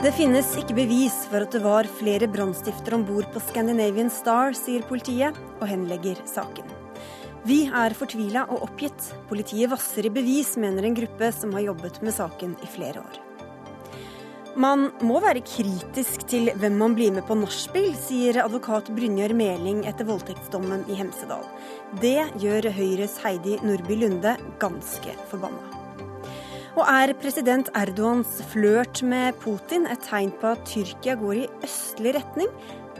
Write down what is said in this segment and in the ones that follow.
Det finnes ikke bevis for at det var flere brannstiftere om bord på Scandinavian Star, sier politiet, og henlegger saken. Vi er fortvila og oppgitt. Politiet vasser i bevis, mener en gruppe som har jobbet med saken i flere år. Man må være kritisk til hvem man blir med på nachspiel, sier advokat Brynjar Meling etter voldtektsdommen i Hemsedal. Det gjør Høyres Heidi Nordby Lunde ganske forbanna. Og er president Erdogans flørt med Putin et tegn på at Tyrkia går i østlig retning,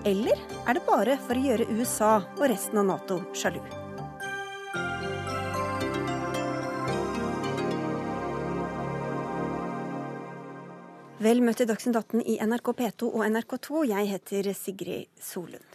eller er det bare for å gjøre USA og resten av Nato sjalu? Vel møtt i Dagsnytt 18 i NRK P2 og NRK2. Jeg heter Sigrid Solund.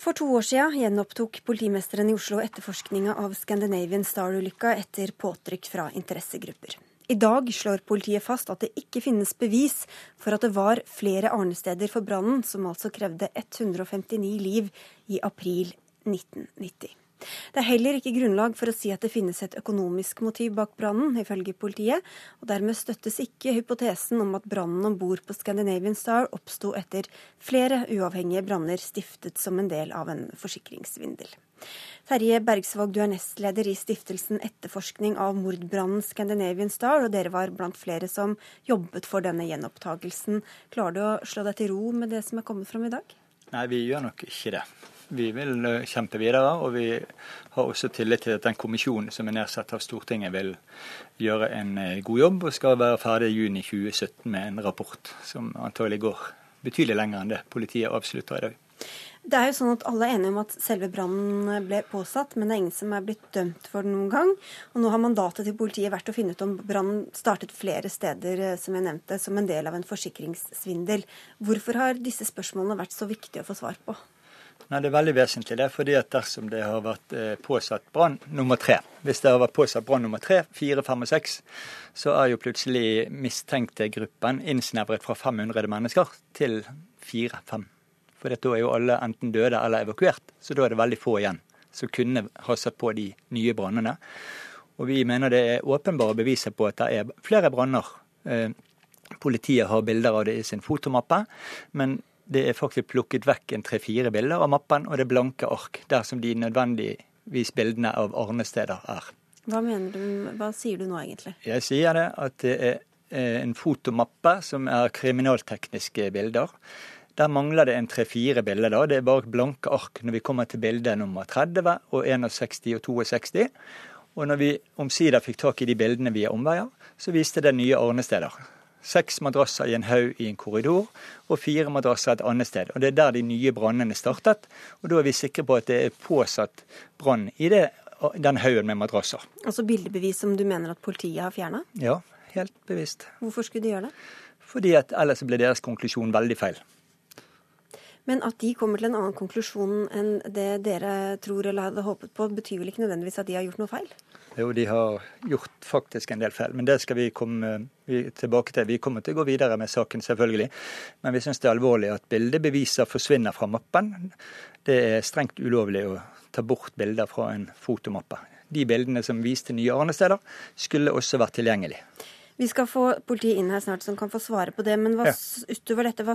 For to år siden gjenopptok politimesteren i Oslo etterforskninga av Scandinavian Star-ulykka etter påtrykk fra interessegrupper. I dag slår politiet fast at det ikke finnes bevis for at det var flere arnesteder for brannen, som altså krevde 159 liv i april 1990. Det er heller ikke grunnlag for å si at det finnes et økonomisk motiv bak brannen, ifølge politiet, og dermed støttes ikke hypotesen om at brannen om bord på Scandinavian Star oppsto etter flere uavhengige branner stiftet som en del av en forsikringssvindel. Terje Bergsvåg, du er nestleder i stiftelsen Etterforskning av mordbrannen Scandinavian Star, og dere var blant flere som jobbet for denne gjenopptagelsen. Klarer du å slå deg til ro med det som er kommet fram i dag? Nei, vi gjør nok ikke det. Vi vil eh, kjempe videre, og vi har også tillit til at den kommisjonen som er nedsatt av Stortinget vil gjøre en eh, god jobb og skal være ferdig i juni 2017 med en rapport som antagelig går betydelig lenger enn det politiet avslutter i dag. Det er jo sånn at Alle er enige om at selve brannen ble påsatt, men det er ingen som er blitt dømt for det noen gang. Og Nå har mandatet til politiet vært å finne ut om brannen startet flere steder eh, som jeg nevnte, som en del av en forsikringssvindel. Hvorfor har disse spørsmålene vært så viktige å få svar på? Nei, Det er veldig vesentlig. Det fordi at dersom det har vært eh, påsatt brann nummer tre Hvis det har vært påsatt brann nummer tre, fire, fem og seks, så er jo plutselig mistenkte gruppen innsnevret fra 500 mennesker til fire-fem. For da er jo alle enten døde eller evakuert, så da er det veldig få igjen som kunne ha satt på de nye brannene. Og vi mener det er åpenbare beviser på at det er flere branner. Eh, politiet har bilder av det i sin fotomappe, men det er faktisk plukket vekk en tre-fire bilder av mappen, og det blanke ark, der som de nødvendigvis bildene av arnesteder er. Hva du, hva sier du nå egentlig? Jeg sier det at det er eh, en fotomappe som er kriminaltekniske bilder. Der mangler det en tre-fire bilder. da. Det er bare blanke ark når vi kommer til bilde nummer 30 og 61 og 62. Og når vi omsider fikk tak i de bildene via omveier, så viste det nye arnesteder. Seks madrasser i en haug i en korridor, og fire madrasser et annet sted. Og Det er der de nye brannene startet. Og Da er vi sikre på at det er påsatt brann i det, den haugen med madrasser. Altså bildebevis som du mener at politiet har fjerna? Ja, helt bevisst. Hvorfor skulle de gjøre det? Fordi at ellers ble deres konklusjon veldig feil. Men at de kommer til en annen konklusjon enn det dere tror eller hadde håpet på, betyr vel ikke nødvendigvis at de har gjort noe feil? Jo, de har gjort faktisk en del feil, men det skal vi komme tilbake til. Vi kommer til å gå videre med saken, selvfølgelig. Men vi syns det er alvorlig at bildebeviser forsvinner fra mappen. Det er strengt ulovlig å ta bort bilder fra en fotomappe. De bildene som viste nye arnesteder, skulle også vært tilgjengelige. Vi skal få politiet inn her snart som kan få svare på det. Men hva, ja. utover dette, hva,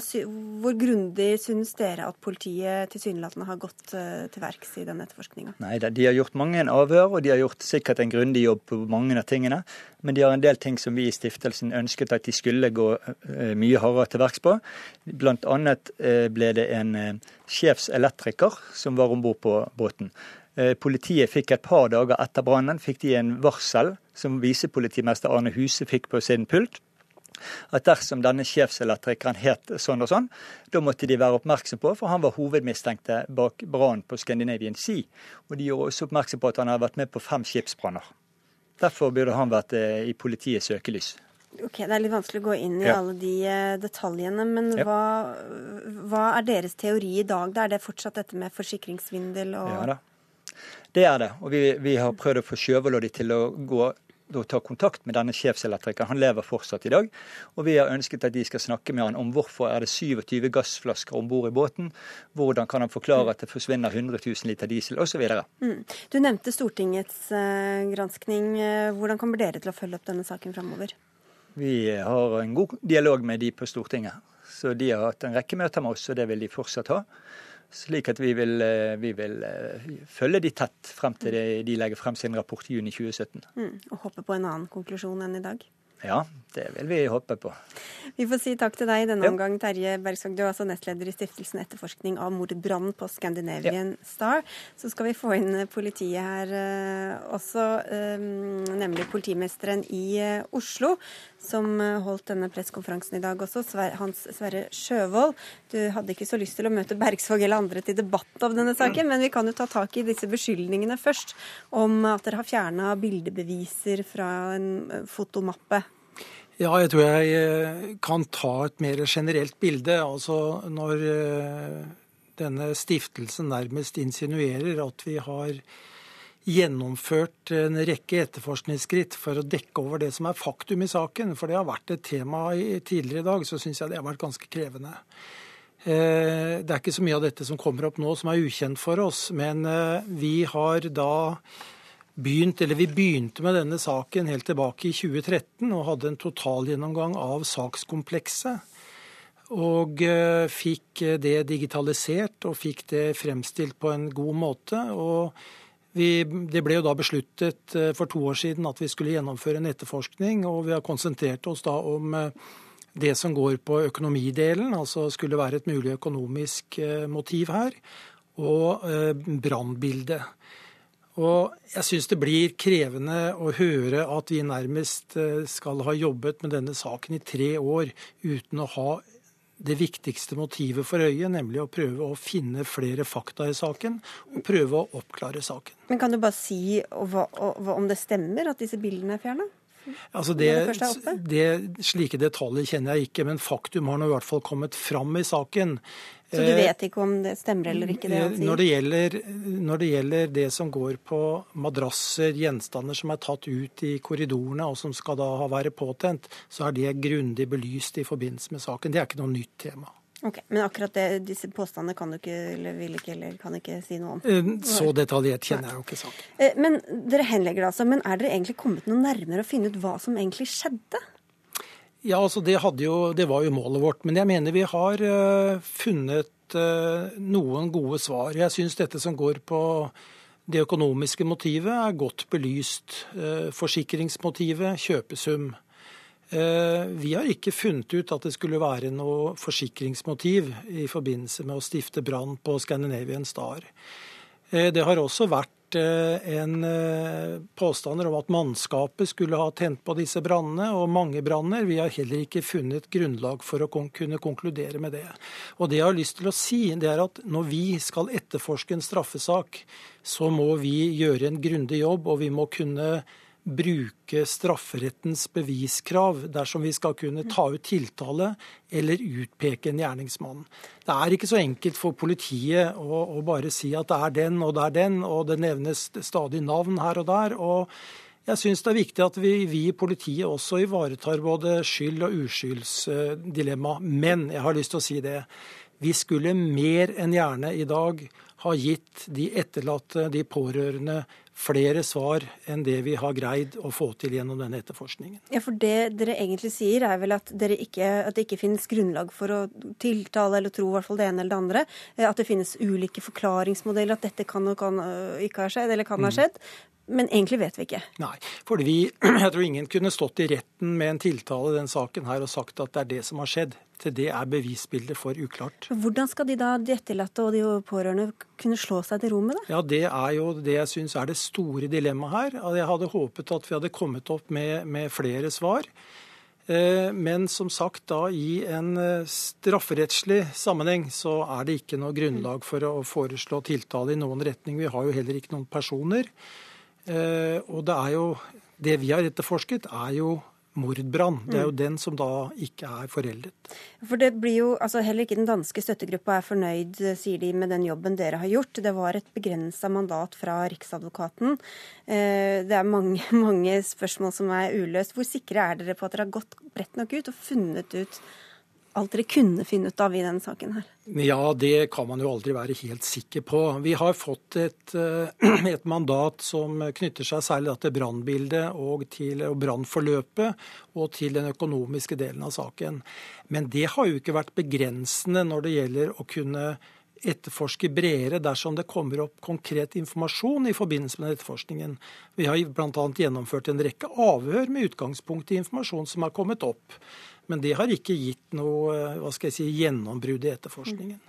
hvor grundig synes dere at politiet tilsynelatende har gått uh, til verks i denne etterforskninga? Nei, De har gjort mange avhør, og de har gjort sikkert en grundig jobb på mange av tingene. Men de har en del ting som vi i stiftelsen ønsket at de skulle gå uh, mye hardere til verks på. Blant annet uh, ble det en sjefselektriker som var om bord på båten. Eh, politiet fikk et par dager etter brannen fikk de en varsel som visepolitimester Arne Huse fikk på sin pult. At dersom denne sjefselektrikeren het sånn og sånn, da måtte de være oppmerksom på, for han var hovedmistenkte bak brannen på Scandinavian Sea. Og de gjorde også oppmerksom på at han hadde vært med på fem skipsbranner. Derfor burde han vært eh, i politiets søkelys. Ok, Det er litt vanskelig å gå inn i ja. alle de eh, detaljene, men ja. hva, hva, er deres teori i dag? Da er det fortsatt dette med forsikringssvindel og Ja da. Det er det. Og vi, vi har prøvd å få de til å gå og ta kontakt med denne sjefselektrikeren. Han lever fortsatt i dag. Og vi har ønsket at de skal snakke med han om hvorfor er det 27 gassflasker om bord i båten. Hvordan kan han forklare at det forsvinner 100 000 liter diesel, osv. Mm. Du nevnte Stortingets uh, granskning. Hvordan kommer dere til å følge opp denne saken framover? Vi har en god dialog med de på Stortinget. Så de har hatt en rekke møter med oss, og det vil de fortsatt ha. Slik at vi vil, eh, vi vil eh, følge de tett frem til de legger frem sin rapport i juni 2017. Mm, og hoppe på en annen konklusjon enn i dag? Ja, det vil vi håpe på. Vi får si takk til deg i denne omgang, Terje Bergsvåg. Du er altså nestleder i Stiftelsen etterforskning av mordbrannen på Scandinavian ja. Star. Så skal vi få inn politiet her uh, også, um, nemlig politimesteren i uh, Oslo, som holdt denne pressekonferansen i dag også. Hans Sverre Sjøvold. Du hadde ikke så lyst til å møte Bergsvåg eller andre til debatt om denne saken, men vi kan jo ta tak i disse beskyldningene først om at dere har fjerna bildebeviser fra en fotomappe. Ja, jeg tror jeg eh, kan ta et mer generelt bilde. Altså når eh, denne stiftelsen nærmest insinuerer at vi har gjennomført en rekke etterforskningsskritt for å dekke over det som er faktum i saken, for det har vært et tema tidligere i dag, så syns jeg det har vært ganske krevende. Eh, det er ikke så mye av dette som kommer opp nå som er ukjent for oss, men vi har da begynt, eller Vi begynte med denne saken helt tilbake i 2013 og hadde en totalgjennomgang av sakskomplekset. Og eh, fikk det digitalisert og fikk det fremstilt på en god måte. og vi, det ble jo da besluttet eh, for to år siden at vi skulle gjennomføre en etterforskning. Og vi har konsentrert oss da om eh, det som går på økonomidelen, altså skulle være et mulig økonomisk motiv her, og brannbildet. Og jeg syns det blir krevende å høre at vi nærmest eh, skal ha jobbet med denne saken i tre år uten å ha det viktigste motivet for øyet, nemlig å prøve å finne flere fakta i saken og prøve å oppklare saken. Men Kan du bare si om det stemmer at disse bildene er fjerna? Altså det, det, slike detaljer kjenner jeg ikke, men faktum har nå i hvert fall kommet fram i saken. Så du vet ikke om det stemmer eller ikke? det han sier? Når det, gjelder, når det gjelder det som går på madrasser, gjenstander som er tatt ut i korridorene og som skal da ha være påtent, så er det grundig belyst i forbindelse med saken. Det er ikke noe nytt tema. Ok, Men akkurat det, disse påstandene kan du ikke, eller vil ikke, eller kan ikke si noe om? Eh, så detaljert kjenner jeg jo ikke saken. Eh, men dere henlegger det altså. Men er dere egentlig kommet noe nærmere å finne ut hva som egentlig skjedde? Ja, altså det, jo, det, var jo målet vårt. Men jeg mener vi har uh, funnet uh, noen gode svar. Jeg syns dette som går på det økonomiske motivet, er godt belyst. Uh, forsikringsmotivet, kjøpesum. Vi har ikke funnet ut at det skulle være noe forsikringsmotiv i forbindelse med å stifte brann på Scandinavian Star. Det har også vært Eh, en eh, påstander om at mannskapet skulle ha tent på disse brannene, og mange branner. Vi har heller ikke funnet grunnlag for å kunne konkludere med det. Og det jeg har lyst til å si, det er at når vi skal etterforske en straffesak, så må vi gjøre en grundig jobb, og vi må kunne bruke strafferettens beviskrav dersom vi skal kunne ta ut tiltale eller utpeke en gjerningsmann. Det er ikke så enkelt for politiet å, å, bare si at det er den og det er den, og det nevnes stadig navn her og der. og jeg syns det er viktig at vi, vi, i politiet også ivaretar både skyld- og uskyldsdilemma. Men jeg har lyst til å si det. Vi skulle mer enn gjerne i dag ha gitt de etterlatte, de pårørende, flere svar enn det vi har greid å få til gjennom denne etterforskningen. Ja, for Det dere egentlig sier, er vel at, ikke, at, det ikke finnes grunnlag for å tiltale eller tro i hvert fall det ene eller det andre. Eh, at det finnes ulike forklaringsmodeller, at dette kan og kan øh, ikke ha skjedd, eller kan ha mm. skjedd. Men egentlig vet vi ikke. Nei, for vi, jeg tror ingen kunne stått i retten med en tiltale i den saken her og sagt at det er det som har skjedd. Til det er bevisbildet for uklart. Hvordan skal de da, de etterlatte og de pårørende, kunne slå seg til ro med det? Ja, Det er jo det jeg syns er det store dilemmaet her. Jeg hadde håpet at vi hadde kommet opp med, med flere svar. Eh, men som sagt, da i en eh, strafferettslig sammenheng så er det ikke noe grunnlag for å foreslå tiltale i noen retning. Vi har jo heller ikke noen personer. Eh, og det er jo Det vi har etterforsket, er jo mordbrann. Det er jo mm. den som da ikke er foreldet. For det blir jo, altså Heller ikke den danske støttegruppa er fornøyd, sier de, med den jobben dere har gjort. Det var et begrensa mandat fra Riksadvokaten. Eh, det er mange, mange spørsmål som er uløst. Hvor sikre er dere på at dere har gått bredt nok ut og funnet ut alt dere kunne finne ut av i denne saken her? Ja, det kan man jo aldri være helt sikker på. Vi har fått et, eh, et mandat som knytter seg særlig til brannbildet og til brannforløpet og til den økonomiske delen av saken. Men det har jo ikke vært begrensende når det gjelder å kunne etterforske bredere dersom det kommer opp konkret informasjon i forbindelse med etterforskningen. Vi har bl.a. gjennomført en rekke avhør med utgangspunkt i informasjon som har kommet opp. Men det har ikke gitt noe hva skal jeg si, gjennombrudd i etterforskningen.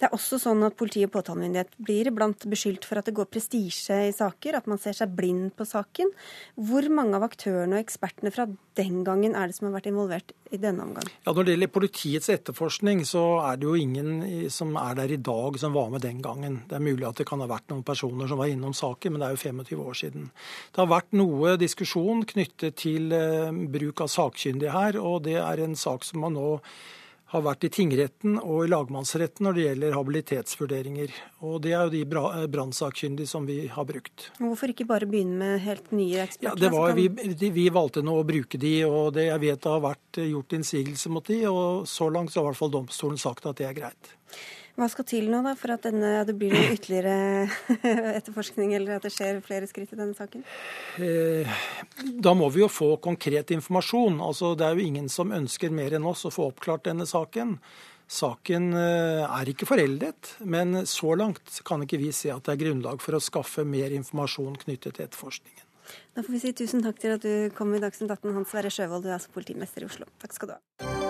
Det er også sånn at politi og påtalemyndighet blir iblant beskyldt for at det går prestisje i saker, at man ser seg blind på saken. Hvor mange av aktørene og ekspertene fra den gangen er det som har vært involvert i denne omgang? Ja, Når det gjelder politiets etterforskning, så er det jo ingen som er der i dag som var med den gangen. Det er mulig at det kan ha vært noen personer som var innom saken, men det er jo 25 år siden. Det har vært noe diskusjon knyttet til eh, bruk av sakkyndige her, og det er en sak som man nå har vært i tingretten og i lagmannsretten når det gjelder habilitetsvurderinger. Og Det er jo de eh, brannsakkyndige som vi har brukt. Hvorfor ikke bare begynne med helt nye eksperter? Ja, det var, vi, vi, valgte nå å bruke de, og det jeg vet det har vært gjort innsigelse mot de, og Så langt så har i hvert fall domstolen sagt at det er greit. Hva skal til nå da, for at denne, det blir noe ytterligere etterforskning, eller at det skjer flere skritt i denne saken? Eh, da må vi jo få konkret informasjon. Altså, det er jo ingen som ønsker mer enn oss å få oppklart denne saken. Saken eh, er ikke foreldet, men så langt kan ikke vi se at det er grunnlag for å skaffe mer informasjon knyttet til etterforskningen. Da får vi si tusen takk til at du kom i Dagsnytt 18, Hans Sverre Sjøvold, du er altså politimester i Oslo. Takk skal du ha.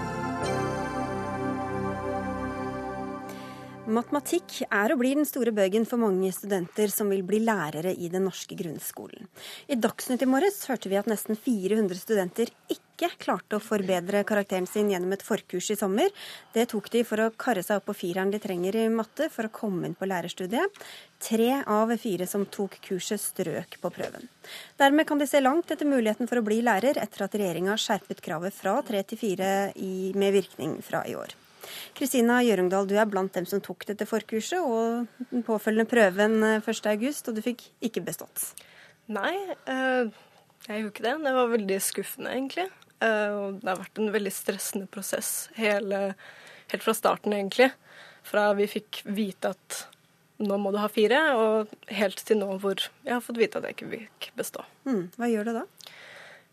Matematikk er og blir den store bøygen for mange studenter som vil bli lærere i den norske grunnskolen. I Dagsnytt i morges hørte vi at nesten 400 studenter ikke klarte å forbedre karakteren sin gjennom et forkurs i sommer. Det tok de for å karre seg opp på fireren de trenger i matte for å komme inn på lærerstudiet. Tre av fire som tok kurset, strøk på prøven. Dermed kan de se langt etter muligheten for å bli lærer, etter at regjeringa skjerpet kravet fra tre til fire med virkning fra i år. Kristina Gjørungdal, du er blant dem som tok dette forkurset og den påfølgende prøven 1.8, og du fikk ikke bestått. Nei, eh, jeg gjorde ikke det. Det var veldig skuffende, egentlig. Eh, det har vært en veldig stressende prosess hele, helt fra starten, egentlig. Fra vi fikk vite at nå må du ha fire, og helt til nå hvor jeg har fått vite at jeg ikke fikk bestå. Mm. Hva gjør du da?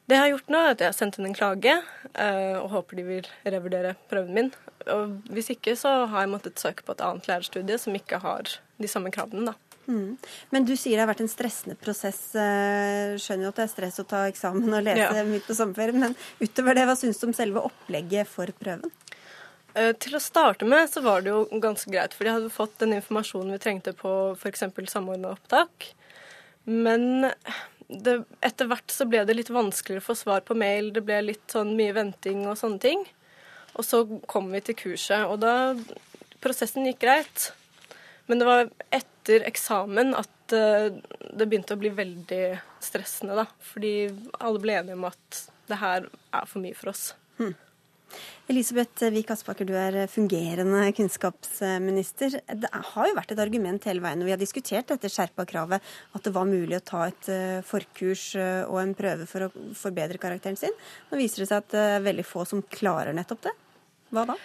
Det jeg har gjort nå, er at jeg har sendt inn en klage, eh, og håper de vil revurdere prøven min. Og hvis ikke, så har jeg måttet søke på et annet lærerstudie som ikke har de samme kravene, da. Mm. Men du sier det har vært en stressende prosess. Eh, skjønner jo at det er stress å ta eksamen og lese ja. midt på sommerferien, men utover det, hva syns du om selve opplegget for prøven? Eh, til å starte med så var det jo ganske greit, for de hadde fått den informasjonen vi trengte på f.eks. samordna opptak. Men det, etter hvert så ble det litt vanskeligere å få svar på mail, det ble litt sånn mye venting og sånne ting. Og så kom vi til kurset, og da Prosessen gikk greit. Men det var etter eksamen at eh, det begynte å bli veldig stressende, da. Fordi alle ble enige om at det her er for mye for oss. Hmm. Elisabeth Vik Aspaker, du er fungerende kunnskapsminister. Det har jo vært et argument hele veien når vi har diskutert dette skjerpa kravet, at det var mulig å ta et eh, forkurs eh, og en prøve for å forbedre karakteren sin. Nå viser det seg at det er veldig få som klarer nettopp det. Hva da?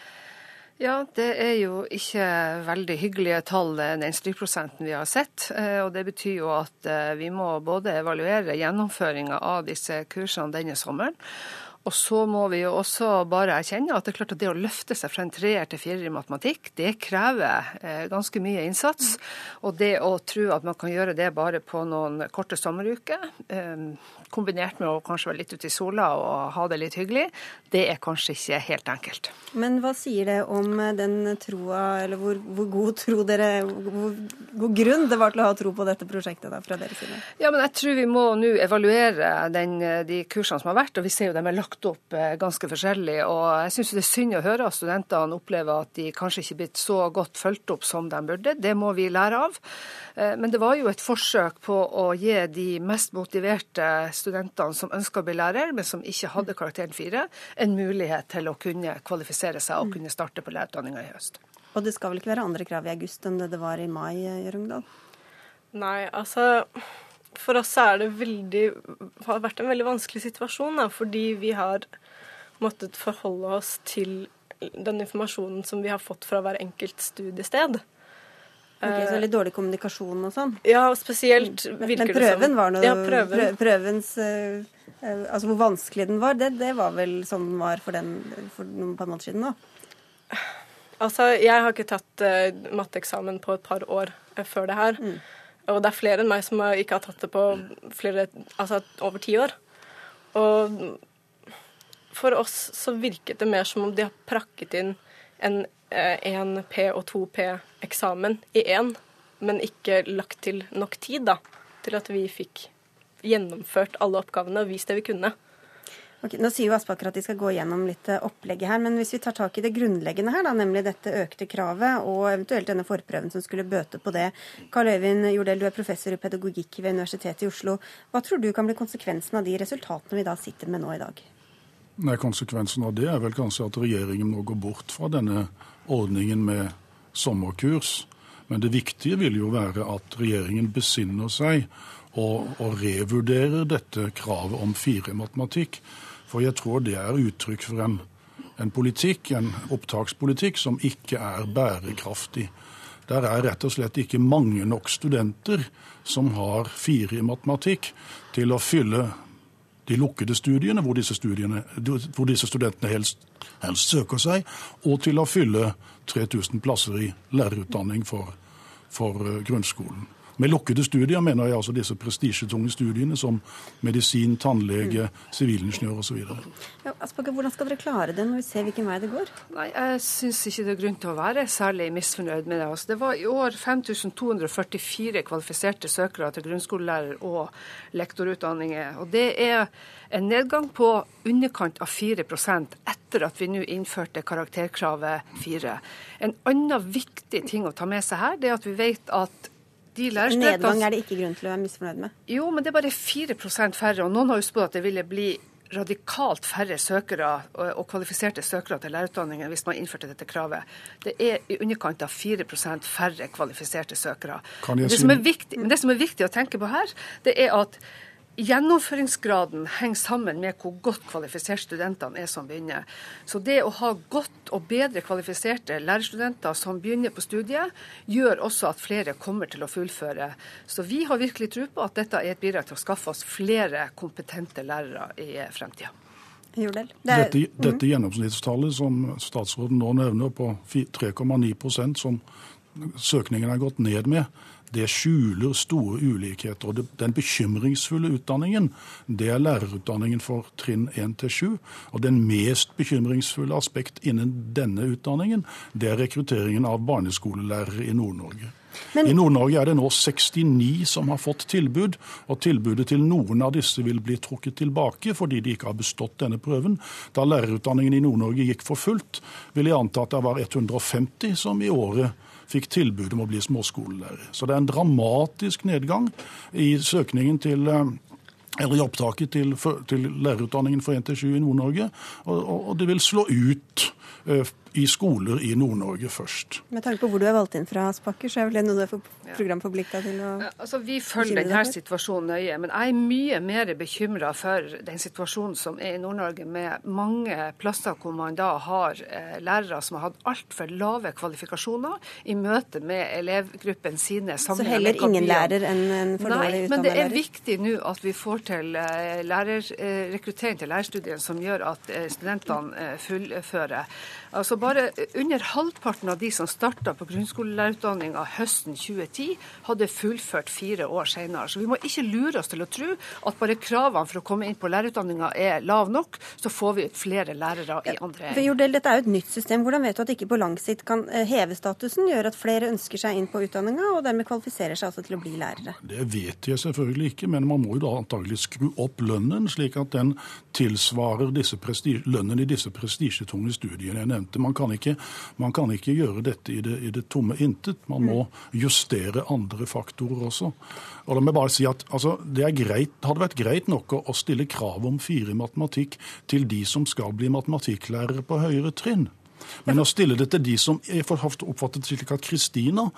Ja, det er jo ikke veldig hyggelige tall, eh, den strykprosenten vi har sett. Eh, og det betyr jo at eh, vi må både evaluere gjennomføringa av disse kursene denne sommeren, og så må vi jo også bare erkjenne at det er klart at det å løfte seg fra en treer til firer i matematikk, det krever ganske mye innsats. Og det å tro at man kan gjøre det bare på noen korte sommeruker, kombinert med å kanskje være litt ute i sola og ha det litt hyggelig, det er kanskje ikke helt enkelt. Men hva sier det om den troa, eller hvor, hvor god tro dere hvor god grunn det var til å ha tro på dette prosjektet da, fra deres side? Ja, men jeg tror vi må nå evaluere den, de kursene som har vært, og vi ser jo de er lagt lagt opp eh, ganske forskjellig. Og jeg syns det er synd å høre at studentene opplever at de kanskje ikke er blitt så godt fulgt opp som de burde. Det må vi lære av. Eh, men det var jo et forsøk på å gi de mest motiverte studentene som ønska å bli lærer, men som ikke hadde karakteren 4, en mulighet til å kunne kvalifisere seg og kunne starte på lærerutdanninga i høst. Og det skal vel ikke være andre krav i august enn det det var i mai, Jørungdal? Nei, altså For oss er det veldig har vært en veldig vanskelig situasjon, da, fordi vi har måttet forholde oss til den informasjonen som vi har fått fra hver enkelt studiested. Okay, så litt dårlig kommunikasjon og sånn? Ja, spesielt men, virker men prøven det som var noe ja, prøven. Prøvens uh, uh, Altså hvor vanskelig den var, det, det, var vel sånn den var for, den, for noen par måneder siden nå? Altså, jeg har ikke tatt uh, matteeksamen på et par år før det her. Mm. Og det er flere enn meg som ikke har tatt det på flere, altså over ti år. Og for oss så virket det mer som om de har prakket inn en 1P og 2P-eksamen i én, men ikke lagt til nok tid da, til at vi fikk gjennomført alle oppgavene og vist det vi kunne. Okay, nå sier jo Aspaker at de skal gå gjennom litt eh, opplegget her, men hvis vi tar tak i det grunnleggende her, da, nemlig dette økte kravet og eventuelt denne forprøven som skulle bøte på det. Karl Øyvind Jordel, du er professor i pedagogikk ved Universitetet i Oslo. Hva tror du kan bli konsekvensen av de resultatene vi da sitter med nå i dag? Nei, Konsekvensen av det er vel kanskje at regjeringen må gå bort fra denne ordningen med sommerkurs. Men det viktige vil jo være at regjeringen besinner seg og, og revurderer dette kravet om fire i matematikk. For jeg tror det er uttrykk for en, en politikk, en opptakspolitikk, som ikke er bærekraftig. Der er rett og slett ikke mange nok studenter som har fire i matematikk til å fylle de lukkede studiene, hvor disse, studiene, hvor disse studentene helst, helst, søker seg, og til å fylle 3000 plasser i lærerutdanning for, for eh, grunnskolen. Med lukkede studier mener jeg altså disse prestisjetunge studiene som medisin, tannlege, sivilingeniør osv. Ja, hvordan skal dere klare det når vi ser hvilken vei det går? Nei, Jeg syns ikke det er grunn til å være særlig misfornøyd med det. Altså, det var i år 5244 kvalifiserte søkere til grunnskolelærer- og lektorutdanninger. Og det er en nedgang på underkant av 4% etter at vi nå innførte karakterkravet 4. En annen viktig ting å ta med seg her, det er at vi vet at Nedgang er det ikke grunn til å være misfornøyd med? Jo, men det er bare 4% færre. Og noen har jo spådd at det ville bli radikalt færre søkere og kvalifiserte søkere til lærerutdanningen hvis man innførte dette kravet. Det er i underkant av 4% færre kvalifiserte søkere. Det som, viktig, det som er viktig å tenke på her, det er at Gjennomføringsgraden henger sammen med hvor godt kvalifisert studentene er som begynner. Så det å ha godt og bedre kvalifiserte lærerstudenter som begynner på studiet, gjør også at flere kommer til å fullføre. Så vi har virkelig tro på at dette er et bidrag til å skaffe oss flere kompetente lærere i fremtida. Dette, dette gjennomsnittstallet som statsråden nå nevner, på 3,9% som søkningen er gått ned med, det skjuler store ulikheter. og Den bekymringsfulle utdanningen det er lærerutdanningen for trinn 1-7. Og den mest bekymringsfulle aspekt innen denne utdanningen det er rekrutteringen av barneskolelærere i Nord-Norge. Men... I Nord-Norge er det nå 69 som har fått tilbud, og tilbudet til noen av disse vil bli trukket tilbake fordi de ikke har bestått denne prøven. Da lærerutdanningen i Nord-Norge gikk for fullt, vil jeg anta at det var 150 som i året fikk tilbud om å bli småskolelærer. Så det er en dramatisk nedgang i søkningen til eh, eller i opptaket til, til lærerutdanningen for 1-7 i Nord-Norge. Og, og, det vil slå ut uh, i skoler i Nord-Norge først. Med tanke på hvor du er valgt inn fra, Aspaker, så er vel det noe du er programforplikta til å altså, Vi følger denne situasjonen nøye, men jeg er mye mer bekymra for den situasjonen som er i Nord-Norge, med mange plasser hvor man da har eh, lærere som har hatt altfor lave kvalifikasjoner i møte med elevgruppen sine. Så heller ingen lærer enn en for dårlig utdannet lærer? Men det er viktig nå at vi får til eh, lærer, eh, rekruttering til lærerstudiet som gjør at studentene fullfører. Altså bare under halvparten av de som starta på grunnskolelærerutdanninga høsten 2010, hadde fullført fire år senere. Så vi må ikke lure oss til å tro at bare kravene for å komme inn på lærerutdanninga er lav nok, så får vi flere lærere i andre enden. Jordel, dette er jo et nytt system. Hvordan vet du at det ikke på lang sikt kan eh, heve statusen, gjøre at flere ønsker seg inn på utdanninga, og dermed kvalifiserer seg altså til å bli lærere? Det vet jeg selvfølgelig ikke, men man må jo da antagelig skru opp lønnen, slik at den tilsvarer lønnen i disse prestisjetunge studiene jeg nevnte. Man kan ikke man kan ikke gjøre dette i det, i det tomme intet. Man må justere andre faktorer også. Og la meg bare si at altså, Det greit, hadde vært greit nok å stille krav om fire i matematikk til de som skal bli matematikklærere på høyere trinn. Men å stille det til de som er oppfattet slik at Kristina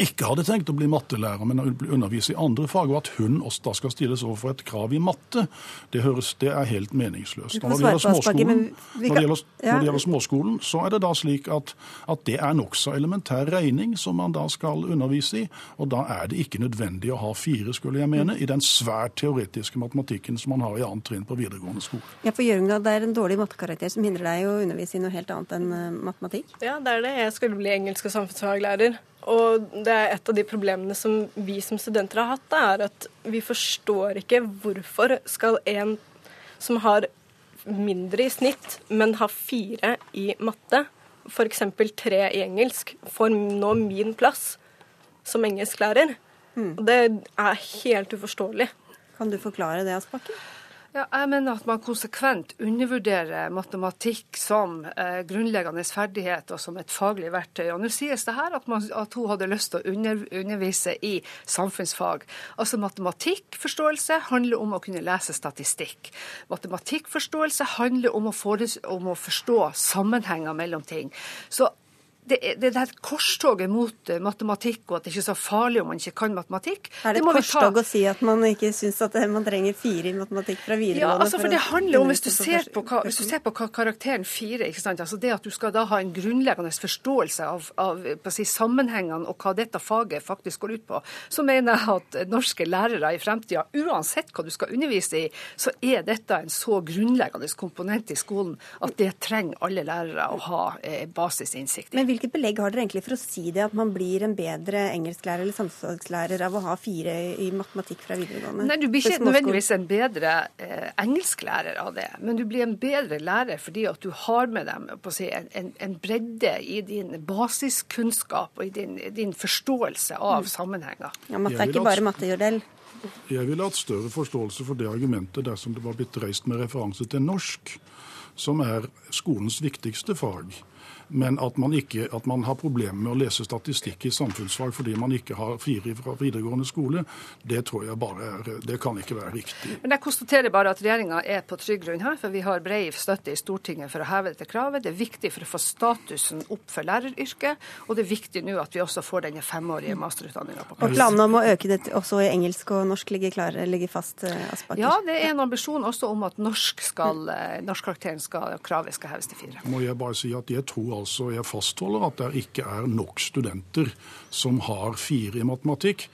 ikke hadde tenkt å bli mattelærer, men undervise i andre fag, og at hun også da skal stilles overfor et krav i matte, det, høres, det er helt meningsløst. Når det, småskolen, når, det gjelder, når det gjelder småskolen, så er det da slik at, at det er nokså elementær regning som man da skal undervise i, og da er det ikke nødvendig å ha fire, skulle jeg mene, i den svært teoretiske matematikken som man har i annet trinn på videregående skole. Ja, for Jørgen, det er en dårlig mattekarakter som hindrer deg å undervise i noe helt annet enn eh, matematikk? Ja, det er det. Jeg skulle bli engelsk- og samfunnsfaglærer. Og det er et av de problemene som vi som studenter har hatt, er at vi forstår ikke hvorfor skal en som har mindre i snitt, men har fire i matte, f.eks. tre i engelsk, får nå min plass som engelsklærer. Mm. Det er helt uforståelig. Kan du forklare det, Aspaker? Ja, jeg mener at man konsekvent undervurderer matematikk som eh, grunnleggende ferdighet og som et faglig verktøy. Og Nå sies det her at, man, at hun hadde lyst til å under, undervise i samfunnsfag. Altså Matematikkforståelse handler om å kunne lese statistikk. Matematikkforståelse handler om å, for, om å forstå sammenhenger mellom ting. Så det, det der korstoget mot eh, matematikk, og at det ikke er så farlig om man ikke kan matematikk Er det et korstog å si at man ikke syns at man trenger fire i matematikk fra videregående? Ja, altså for, det handler om, hvis du, ser på, hva, hvis du ser på hva karakteren fire ikke sant? Altså Det at du skal da ha en grunnleggende forståelse av, av si, sammenhengene og hva dette faget faktisk går ut på, så mener jeg at norske lærere i fremtida, uansett hva du skal undervise i, så er dette en så grunnleggende komponent i skolen at det trenger alle lærere å ha eh, basisinnsikt i. Hvilket belegg har dere egentlig for å si det, at man blir en bedre engelsklærer eller samfunnslærer av å ha fire i matematikk fra videregående? Nei, Du blir ikke nødvendigvis en bedre eh, engelsklærer av det, men du blir en bedre lærer fordi at du har med dem si, en, en, bredde i din basiskunnskap og i din, din forståelse av mm. sammenhenger. Ja, Matte er ikke bare matte, Jordel. Jeg ville hatt større forståelse for det argumentet dersom det var blitt reist med referanse til norsk, som er skolens viktigste fag men at man, ikke, at man har problemer med å lese statistikk i samfunnsfag fordi man ikke har fire fra videregående skole, det tror jeg bare er, det kan ikke være riktig. Men Jeg konstaterer bare at regjeringa er på trygg grunn her, for vi har bred støtte i Stortinget for å heve dette kravet. Det er viktig for å få statusen opp for læreryrket, og det er viktig nå at vi også får denne femårige masterutdanninga på plass. Og planene om å øke det også i engelsk og norsk ligger, klare, ligger fast, eh, Aspaker? Ja, det er en ambisjon også om at norsk skal, norsk norskkarakteren skal, kravet skal heves til fire. Må jeg bare si at jeg tror altså jeg fastholder at det ikke er nok studenter som har fire i matematikk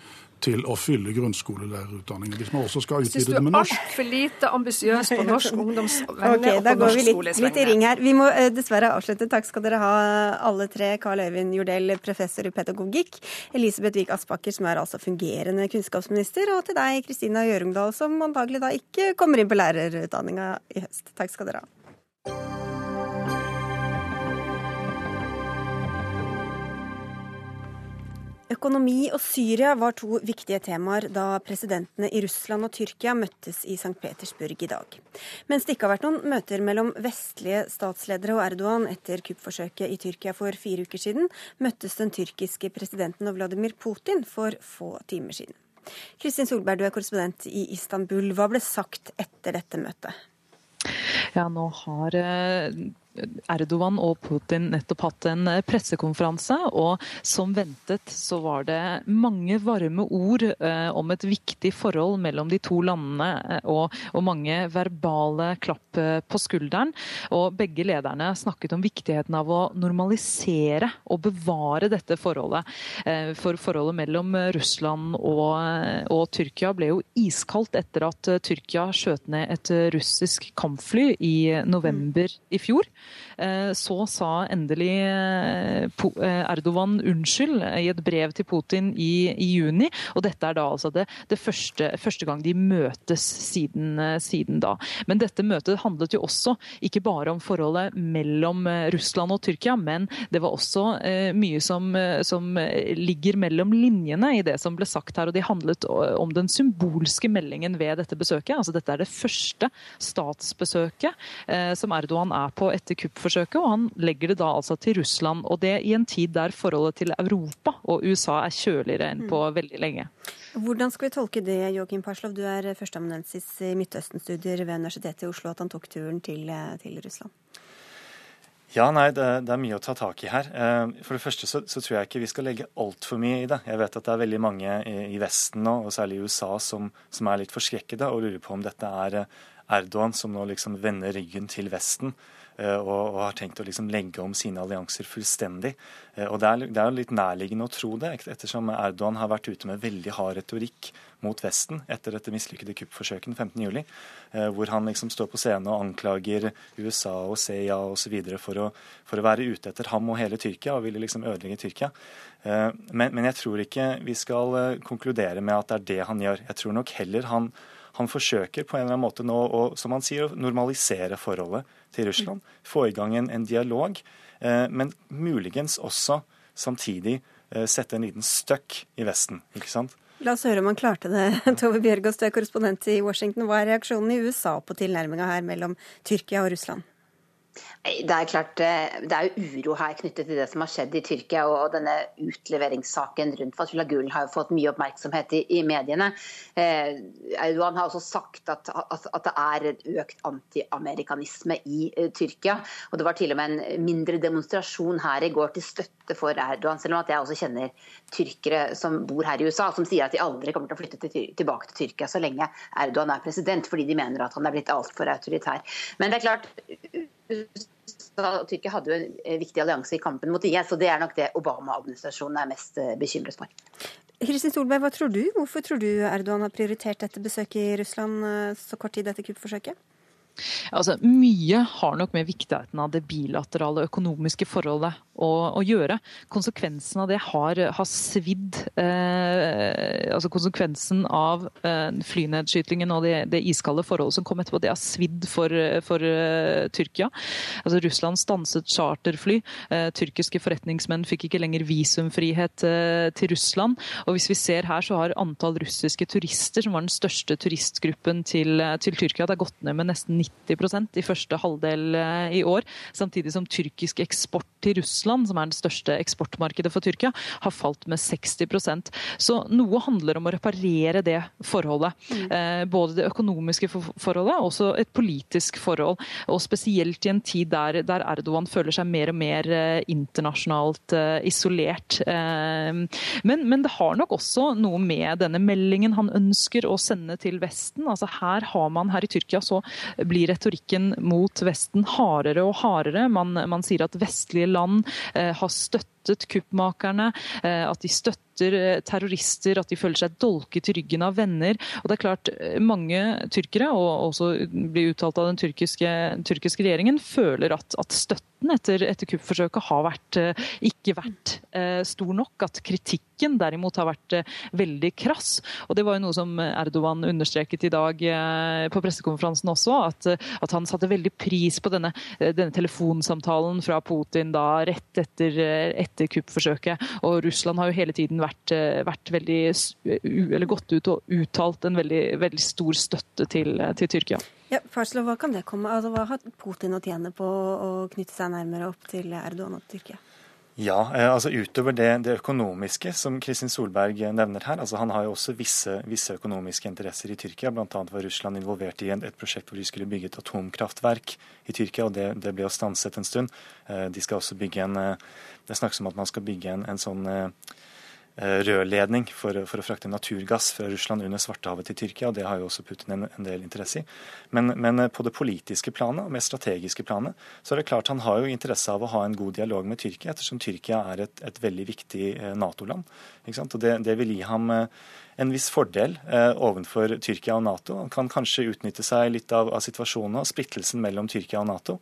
til å fylle grunnskolelærerutdanningen. Hvis man også skal utvide det med norsk. Syns du er altfor lite ambisiøs på norsk ungdomsvegne okay, og på norsk skoles vegne? Litt i ring her. Vi må uh, dessverre avslutte. Takk skal dere ha alle tre. Karl Øyvind Jordell, professor i pedagogikk. Elisabeth Wiik Aspaker, som er altså fungerende kunnskapsminister. Og til deg, Kristina Gjørungdal, som antagelig da ikke kommer inn på lærerutdanninga i høst. Takk skal dere ha. Økonomi og Syria var to viktige temaer da presidentene i Russland og Tyrkia møttes i St. Petersburg i dag. Mens det ikke har vært noen møter mellom vestlige statsledere og Erdogan etter kuppforsøket i Tyrkia for fire uker siden, møttes den tyrkiske presidenten og Vladimir Putin for få timer siden. Kristin Solberg, du er korrespondent i Istanbul. Hva ble sagt etter dette møtet? Ja, nå har eh, Erdogan og Putin nettopp hatt en eh, pressekonferanse, og som ventet så var det mange varme ord eh, om et viktig forhold mellom de to landene, eh, og, og, mange verbale klapp på skulderen. Og begge lederne snakket om viktigheten av å normalisere og bevare dette forholdet. For forholdet mellom Russland og, og Tyrkia ble jo iskaldt etter at Tyrkia skjøt ned et russisk kampfly i november i fjor. Eh, så sa endelig eh, eh, Erdogan unnskyld i et brev til Putin i, juni. Og dette er da altså det, det første, første, gang de møtes siden, siden, da. Men dette møtet handlet jo også ikke bare om forholdet mellom Russland og Tyrkia, men det var også mye som, som ligger mellom linjene i det som ble sagt her. Og de handlet om den symbolske meldingen ved dette besøket. Altså dette er det første statsbesøket som Erdogan er på etter kuppforsøket, og han legger det da altså til Russland. Og det i en tid der forholdet til Europa og USA er kjøligere enn på mm. veldig lenge. Hvordan skal vi tolke det, Joakim Parslov, du er førsteamanuensis i Midtøsten-studier ved Universitetet i Oslo, at han tok turen til, til Russland? Ja, nei, det, det, er mye å ta tak i her. Eh, for det første så, så tror jeg ikke vi skal legge altfor mye i det. Jeg vet at det er veldig mange i, i Vesten nå, og særlig i USA, som, som er litt forskrekkede og lurer på om dette er eh, Erdogan som nå liksom vender ryggen til Vesten. Eh, og, og, har tenkt å liksom legge om sine allianser fullstendig. Eh, og Det er, det er litt nærliggende å tro det, ettersom Erdogan har vært ute med veldig hard retorikk mot Vesten etter dette mislykkede kuppforsøket 15.07, eh, hvor han liksom står på scenen og anklager USA og CIA osv. For, å, for å være ute etter ham og hele Tyrkia og ville liksom ødelegge Tyrkia. Men, men jeg tror ikke vi skal konkludere med at det er det han gjør. Jeg tror nok heller han han forsøker på en eller annen måte nå å som han sier, normalisere forholdet til Russland. Få i gang en, en dialog, eh, men muligens også samtidig eh, sette en liten støkk i Vesten. ikke sant? La oss høre om han klarte det. Tove Bjørgaas, du er korrespondent i Washington. Hva er reaksjonen i USA på tilnærminga her mellom Tyrkia og Russland? Det er klart, eh, det er jo uro her knyttet til det som har skjedd i Tyrkia. og Denne utleveringssaken rundt Fatullah Gulen har jo fått mye oppmerksomhet i, i mediene. Eh, Erdogan har også sagt at, at, at, det er økt antiamerikanisme i uh, Tyrkia. og Det var til og med en mindre demonstrasjon her i går til støtte for Erdogan. Selv om at jeg også kjenner tyrkere som bor her i USA, som sier at de aldri kommer til å flytte til, tilbake til Tyrkia så lenge Erdogan er president, fordi de mener at han er blitt altfor autoritær. Men det er klart Tyrkia hadde jo en eh, viktig allianse i kampen mot IS, og det er nok det Obama-administrasjonen er mest eh, bekymret for. Kristin Solberg, hva tror du? Hvorfor tror du Erdogan har prioritert dette besøket i Russland eh, så kort tid etter kuppforsøket? Altså, mye har nok med viktigheten av det bilaterale økonomiske forholdet å, å gjøre. Konsekvensen av det har, har svidd eh, altså Konsekvensen av eh, flynedskytingen og det, det, iskalde forholdet som kom etterpå, det har svidd for, for uh, Tyrkia. Altså, Russland stanset charterfly. Eh, tyrkiske forretningsmenn fikk ikke lenger visumfrihet eh, til Russland. Og hvis vi ser her, så har antall russiske turister, som var den største turistgruppen til, til Tyrkia, det har gått ned med nesten 90 90% i første halvdel eh, i år. Samtidig som tyrkisk eksport til Russland, som er det største eksportmarkedet for Tyrkia, har falt med 60% Så noe handler om å reparere det forholdet. Mm. Eh, både det økonomiske forholdet og også et politisk forhold. Og spesielt i en tid der, der Erdogan føler seg mer og mer eh, internasjonalt isolert. Men, men, det har nok også noe med denne meldingen han ønsker å sende til Vesten. Altså her har man her i Tyrkia så blir blir retorikken mot Vesten hardere og hardere. Man, man sier at vestlige land eh, har støttet kuppmakerne, eh, at de støtter eh, terrorister, at de føler seg dolket i ryggen av venner. Og det er klart, Mange tyrkere, og også blir uttalt av den tyrkiske, tyrkiske regjeringen, føler at, at støtten etter, etter kuppforsøket har vært, ikke vært stor nok. At kritikken derimot har vært veldig krass. Og Det var jo noe som Erdogan understreket i dag på pressekonferansen også, at at han satte veldig pris på denne, denne telefonsamtalen fra Putin da rett etter, etter kuppforsøket. Og Russland har jo hele tiden vært, vært veldig, eller gått ut og uttalt en veldig, veldig stor støtte til, til Tyrkia. Ja, Farslo, hva kan det komme? Altså, hva har Putin å tjene på å knytte seg nærmere opp til Erdogan og Tyrkia? Ja, eh, altså utover det, det, økonomiske som Kristin Solberg nevner her. altså Han har jo også visse, visse økonomiske interesser i Tyrkia. Bl.a. var Russland involvert i et prosjekt hvor de skulle bygge et atomkraftverk i Tyrkia. og Det, det ble jo stanset en stund. Eh, de skal også bygge en, eh, Det snakkes om at man skal bygge en, en sånn Eh, rørledning for, for, å frakte naturgass fra Russland under Svartehavet til Tyrkia. og Det har jo også Putin en, en del interesse i. Men, men, eh, på det politiske planet og mer strategiske planet så er det klart han har jo interesse av å ha en god dialog med Tyrkia, ettersom Tyrkia er et, et veldig viktig eh, Nato-land. Og det, det, vil gi ham en viss fordel eh, overfor Tyrkia og Nato. Han kan kanskje utnytte seg litt av, av situasjonen og splittelsen mellom Tyrkia og Nato.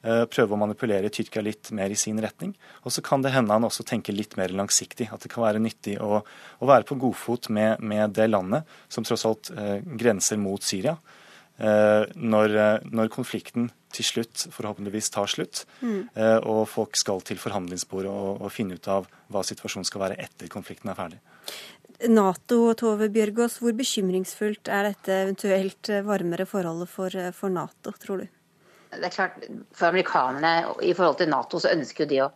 Eh, prøve å manipulere Tyrkia litt mer i sin retning. Og så kan det hende han også tenker litt mer langsiktig. At det kan være nyttig å, å være på godfot med, med, det landet som tross alt eh, grenser mot Syria. Eh, når, når, konflikten til slutt forhåpentligvis tar slutt, mm. eh, og folk skal til forhandlingsbordet og, og finne ut av hva situasjonen skal være etter konflikten er ferdig. Nato, Tove Bjørgaas, hvor bekymringsfullt er dette eventuelt varmere forholdet for, for Nato, tror du? Det er klart, For amerikanerne i forhold til Nato så ønsker jo de å,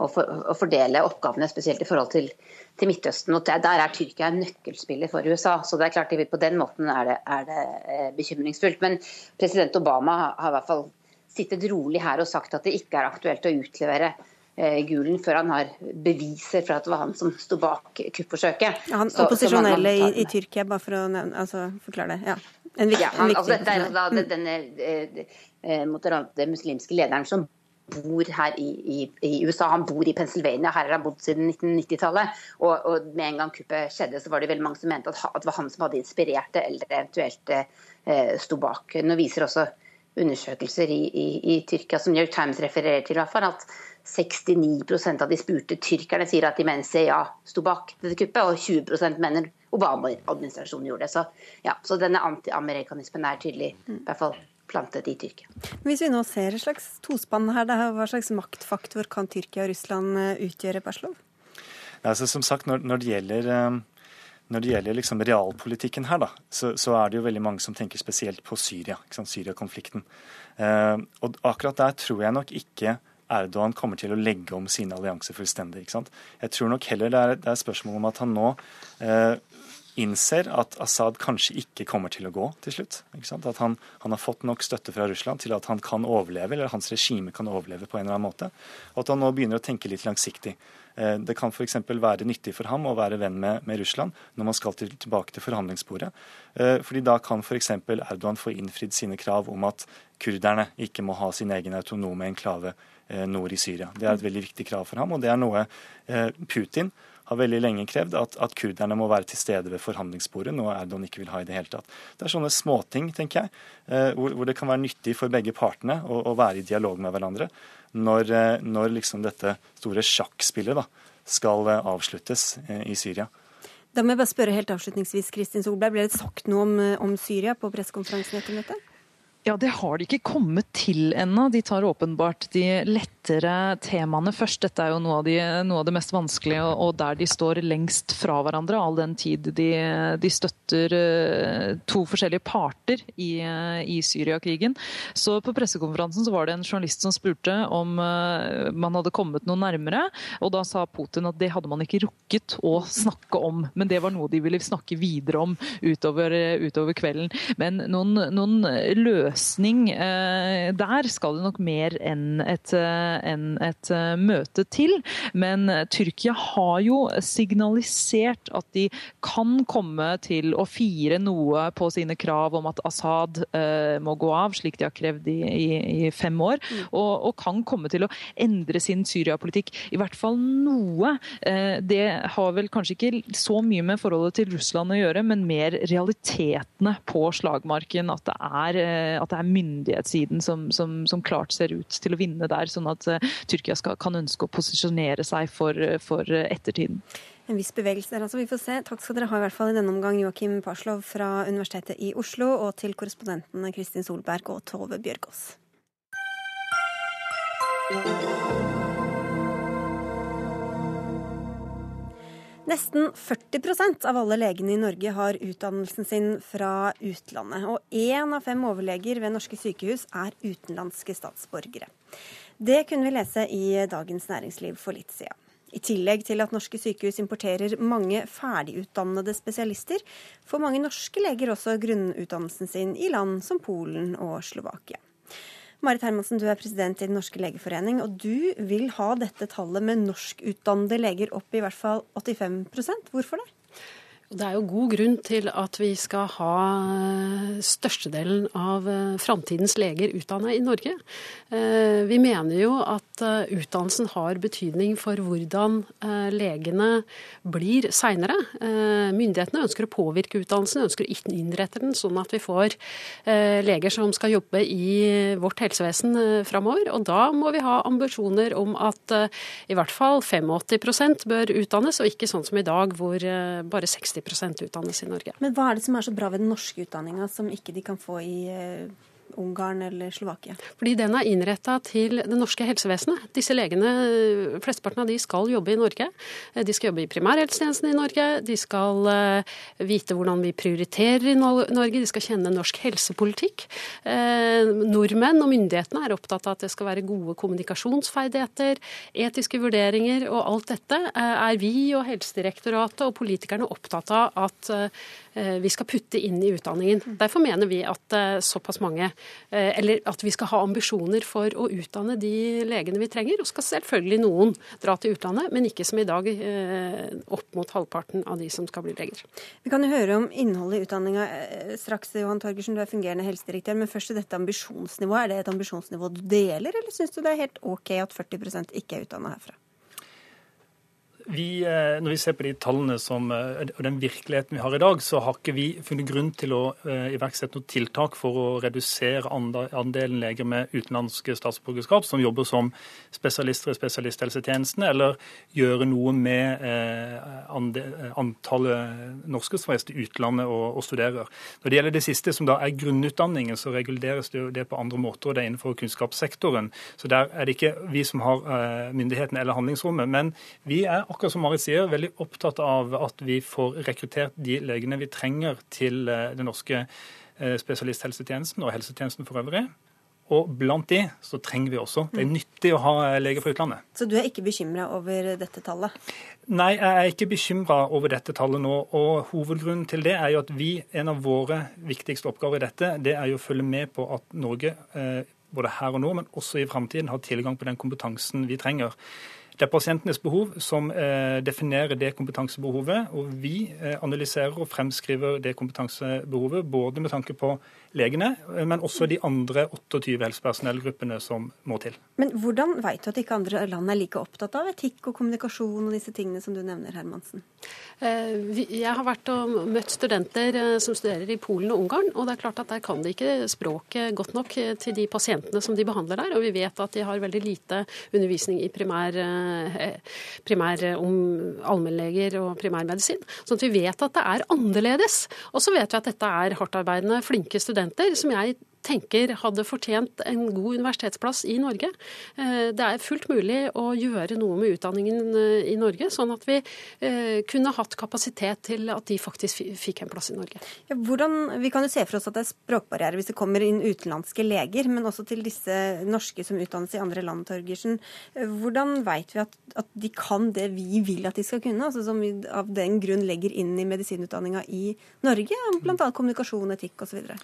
å, for, å fordele oppgavene, spesielt i forhold til, til Midtøsten. og Der er Tyrkia en nøkkelspiller for USA. så det er klart På den måten er det, er det eh, bekymringsfullt. Men president Obama har i hvert fall sittet rolig her og sagt at det ikke er aktuelt å utlevere eh, Gulen før han har beviser for at det var han som sto bak kuppforsøket. Ja, han opposisjonelle i, i, Tyrkia, bare for å nevne, altså, forklare det. Ja. En, viktig, ja, han, altså, det er da denne eh, eh, moderate muslimske lederen som bor her i, i, i, USA. Han bor i Pennsylvania, her har han bodd siden 1990-tallet. Og, og, med en gang kuppet skjedde, så var det veldig mange som mente at, at det var han som hadde inspirert det, eller eventuelt eh, sto bak. Nå viser også undersøkelser i, i, Tyrkia som New York Times refererer til, i hvert fall, at 69% av de spurte tyrkerne sier at de mener CIA sto bak dette kuppet, og 20% mener Obama-administrasjonen gjorde det. Så, ja, så denne antiamerikanismen er tydelig i hvert fall plantet i Tyrkia. Hvis vi nå ser et slags tospann her, hva slags maktfaktor kan Tyrkia og Russland eh, utgjøre, Berslov? Ja, altså, som sagt, når, når det gjelder eh, når det gjelder liksom realpolitikken her, da, så, så, er det jo veldig mange som tenker spesielt på Syria, Syria-konflikten. Eh, og akkurat der tror jeg nok ikke Erdogan kommer til å legge om sine allianser fullstendig. Jeg tror nok heller det er, er spørsmål om at han nå eh, innser at Assad kanskje ikke kommer til å gå til slutt. At han, han, har fått nok støtte fra Russland til at han kan overleve, eller hans regime kan overleve på en eller annen måte. Og at han nå begynner å tenke litt langsiktig. Eh, det kan f.eks. være nyttig for ham å være venn med, med Russland når man skal til, tilbake til forhandlingsbordet. Eh, fordi da kan f.eks. Erdogan få innfridd sine krav om at kurderne ikke må ha sin egen autonome enklave eh, nord i Syria. Det er et veldig viktig krav for ham, og det er noe Putin har veldig lenge krevd at, at, kurderne må være til stede ved forhandlingsbordet, noe Erdogan ikke vil ha i det hele tatt. Det er sånne småting, tenker jeg, eh, hvor, hvor, det kan være nyttig for begge partene å, å være i dialog med hverandre når, eh, når liksom dette store sjakkspillet da, skal eh, avsluttes i Syria. Da må jeg bare spørre helt avslutningsvis, Kristin Solberg, Ble det sagt noe om, om Syria på pressekonferansen etter møtet? Ja, Det har de ikke kommet til ennå. De tar åpenbart de lettere temaene først. Dette er jo noe av, de, noe av det mest vanskelige, og der de står lengst fra hverandre, all den tid de, de støtter eh, to forskjellige parter i, i Syriakrigen. Så på pressekonferansen så var det en journalist som spurte om eh, man hadde kommet noe nærmere, og da sa Putin at det hadde man ikke rukket å snakke om, men det var noe de ville snakke videre om utover, utover kvelden. Men noen, noen løse løsning eh, der skal det nok mer enn et, eh, enn et eh, møte til. Men Tyrkia har jo signalisert at de kan komme til å fire noe på sine krav om at Assad må gå av, slik de har krevd i, i, i fem år. Mm. Og, og, kan komme til å endre sin Syria-politikk. I hvert fall noe. Det har vel kanskje ikke så mye med forholdet til Russland å gjøre, men mer realitetene på slagmarken. At det er at det er myndighetssiden som, som, som, klart ser ut til å vinne der, sånn at uh, Tyrkia skal, kan ønske å posisjonere seg for, for ettertiden. En viss bevegelse der, altså. Vi får se. Takk skal dere ha i hvert fall i denne omgang, Joakim Parslov fra Universitetet i Oslo, og til korrespondentene Kristin Solberg og Tove Bjørgaas. Nesten 40% av alle legene i Norge har utdannelsen sin fra utlandet. Og én av fem overleger ved norske sykehus er utenlandske statsborgere. Det kunne vi lese i Dagens Næringsliv for litt siden. I tillegg til at norske sykehus importerer mange ferdigutdannede spesialister, får mange norske leger også grunnutdannelsen sin i land som Polen og Slovakia. Marit Hermansen, du er president i Den norske legeforening, og du vil ha dette tallet med norskutdannede leger opp i hvert fall 85% Hvorfor det? Det er jo god grunn til at vi skal ha eh, størstedelen av eh, framtidens leger utdannet i Norge. Eh, vi mener jo at utdannelsen har betydning for hvordan legene blir seinere. Myndighetene ønsker å påvirke utdannelsen, ønsker å innrette den sånn at vi får leger som skal jobbe i vårt helsevesen framover. Og da må vi ha ambisjoner om at i hvert fall 85% bør utdannes, og ikke sånn som i dag hvor bare 60 utdannes i Norge. Men hva er det som er så bra ved den norske utdanninga som ikke de kan få i eh, Ungarn eller Slovakia? Fordi den er innretta til det norske helsevesenet. Disse legene, flesteparten av de skal jobbe i Norge. De skal jobbe i primærhelsetjenesten i Norge. De skal uh, vite hvordan vi prioriterer i Norge. De skal kjenne norsk helsepolitikk. Uh, nordmenn og myndighetene er opptatt av at det skal være gode kommunikasjonsferdigheter, etiske vurderinger, og alt dette uh, er vi og Helsedirektoratet og politikerne opptatt av at vi skal putte inn i utdanningen. Derfor mener vi at såpass mange eller at vi skal ha ambisjoner for å utdanne de legene vi trenger. Og skal selvfølgelig noen dra til utlandet, men ikke som i dag opp mot halvparten av de som skal bli leger. Vi kan jo høre om innholdet i utdanninga straks, Johan Torgersen, du er fungerende helsedirektør. Men først til dette ambisjonsnivået. Er det et ambisjonsnivå du deler, eller syns du det er helt OK at 40% ikke er utdanna herfra? Vi, eh, når vi ser på de tallene som, eh, og den virkeligheten vi har i dag, så har ikke vi funnet grunn til å uh, iverksette noen tiltak for å redusere andelen leger med utenlandske statsborgerskap som jobber som spesialister i spesialisthelsetjenesten, eller gjøre noe med antallet norske som reiser til utlandet og, studerer. Når det gjelder det siste, som da er grunnutdanningen, så reguleres det, det på andre måter, og det er innenfor kunnskapssektoren. Så der er det ikke vi som har myndigheten eller handlingsrommet. Men vi er akkurat akkurat som Marit sier, veldig opptatt av at vi får rekruttert de legene vi trenger til eh, den norske eh, spesialisthelsetjenesten og helsetjenesten for øvrig. Og blant de så trenger vi også. Det er mm. nyttig å ha eh, leger fra utlandet. Så du er ikke bekymra over dette tallet? Nei, jeg er ikke bekymra over dette tallet nå. Og hovedgrunnen til det er jo at vi, en av våre viktigste oppgaver i dette, det er jo å følge med på at Norge, både her og nå, men også i framtiden, har tilgang på den kompetansen vi trenger. Det er pasientenes behov som eh, definerer det kompetansebehovet. Og vi eh, analyserer og fremskriver det kompetansebehovet både med tanke på legene, eh, men også de andre 28 helsepersonellgruppene som må til. Men hvordan vet du at ikke andre land er like opptatt av etikk og kommunikasjon og disse tingene som du nevner, Hermansen? Jeg har vært og møtt studenter som studerer i Polen og Ungarn, og det er klart at der kan de ikke språket godt nok til de pasientene som de behandler der. Og vi vet at de har veldig lite undervisning i primær Eh, primær eh, om allmennleger og primærmedisin. Sånn at vi vet at det er annerledes. Og så vet vi at dette er hardtarbeidende, flinke studenter som jeg tenker hadde fortjent en god universitetsplass i Norge. Eh, det er fullt mulig å gjøre noe med utdanningen i Norge, sånn at vi kunne hatt kapasitet til at de faktisk fikk en plass i Norge. Hvordan, vi kan jo se for oss at det er språkbarriere hvis det kommer inn utenlandske leger, men også til disse norske som utdannes i andre land, Torgersen. Hvordan vet vi at, at, de kan det vi vil at de skal kunne, altså som vi av den grunn legger inn i medisinutdanninga i Norge, bl.a. kommunikasjon, etikk osv.?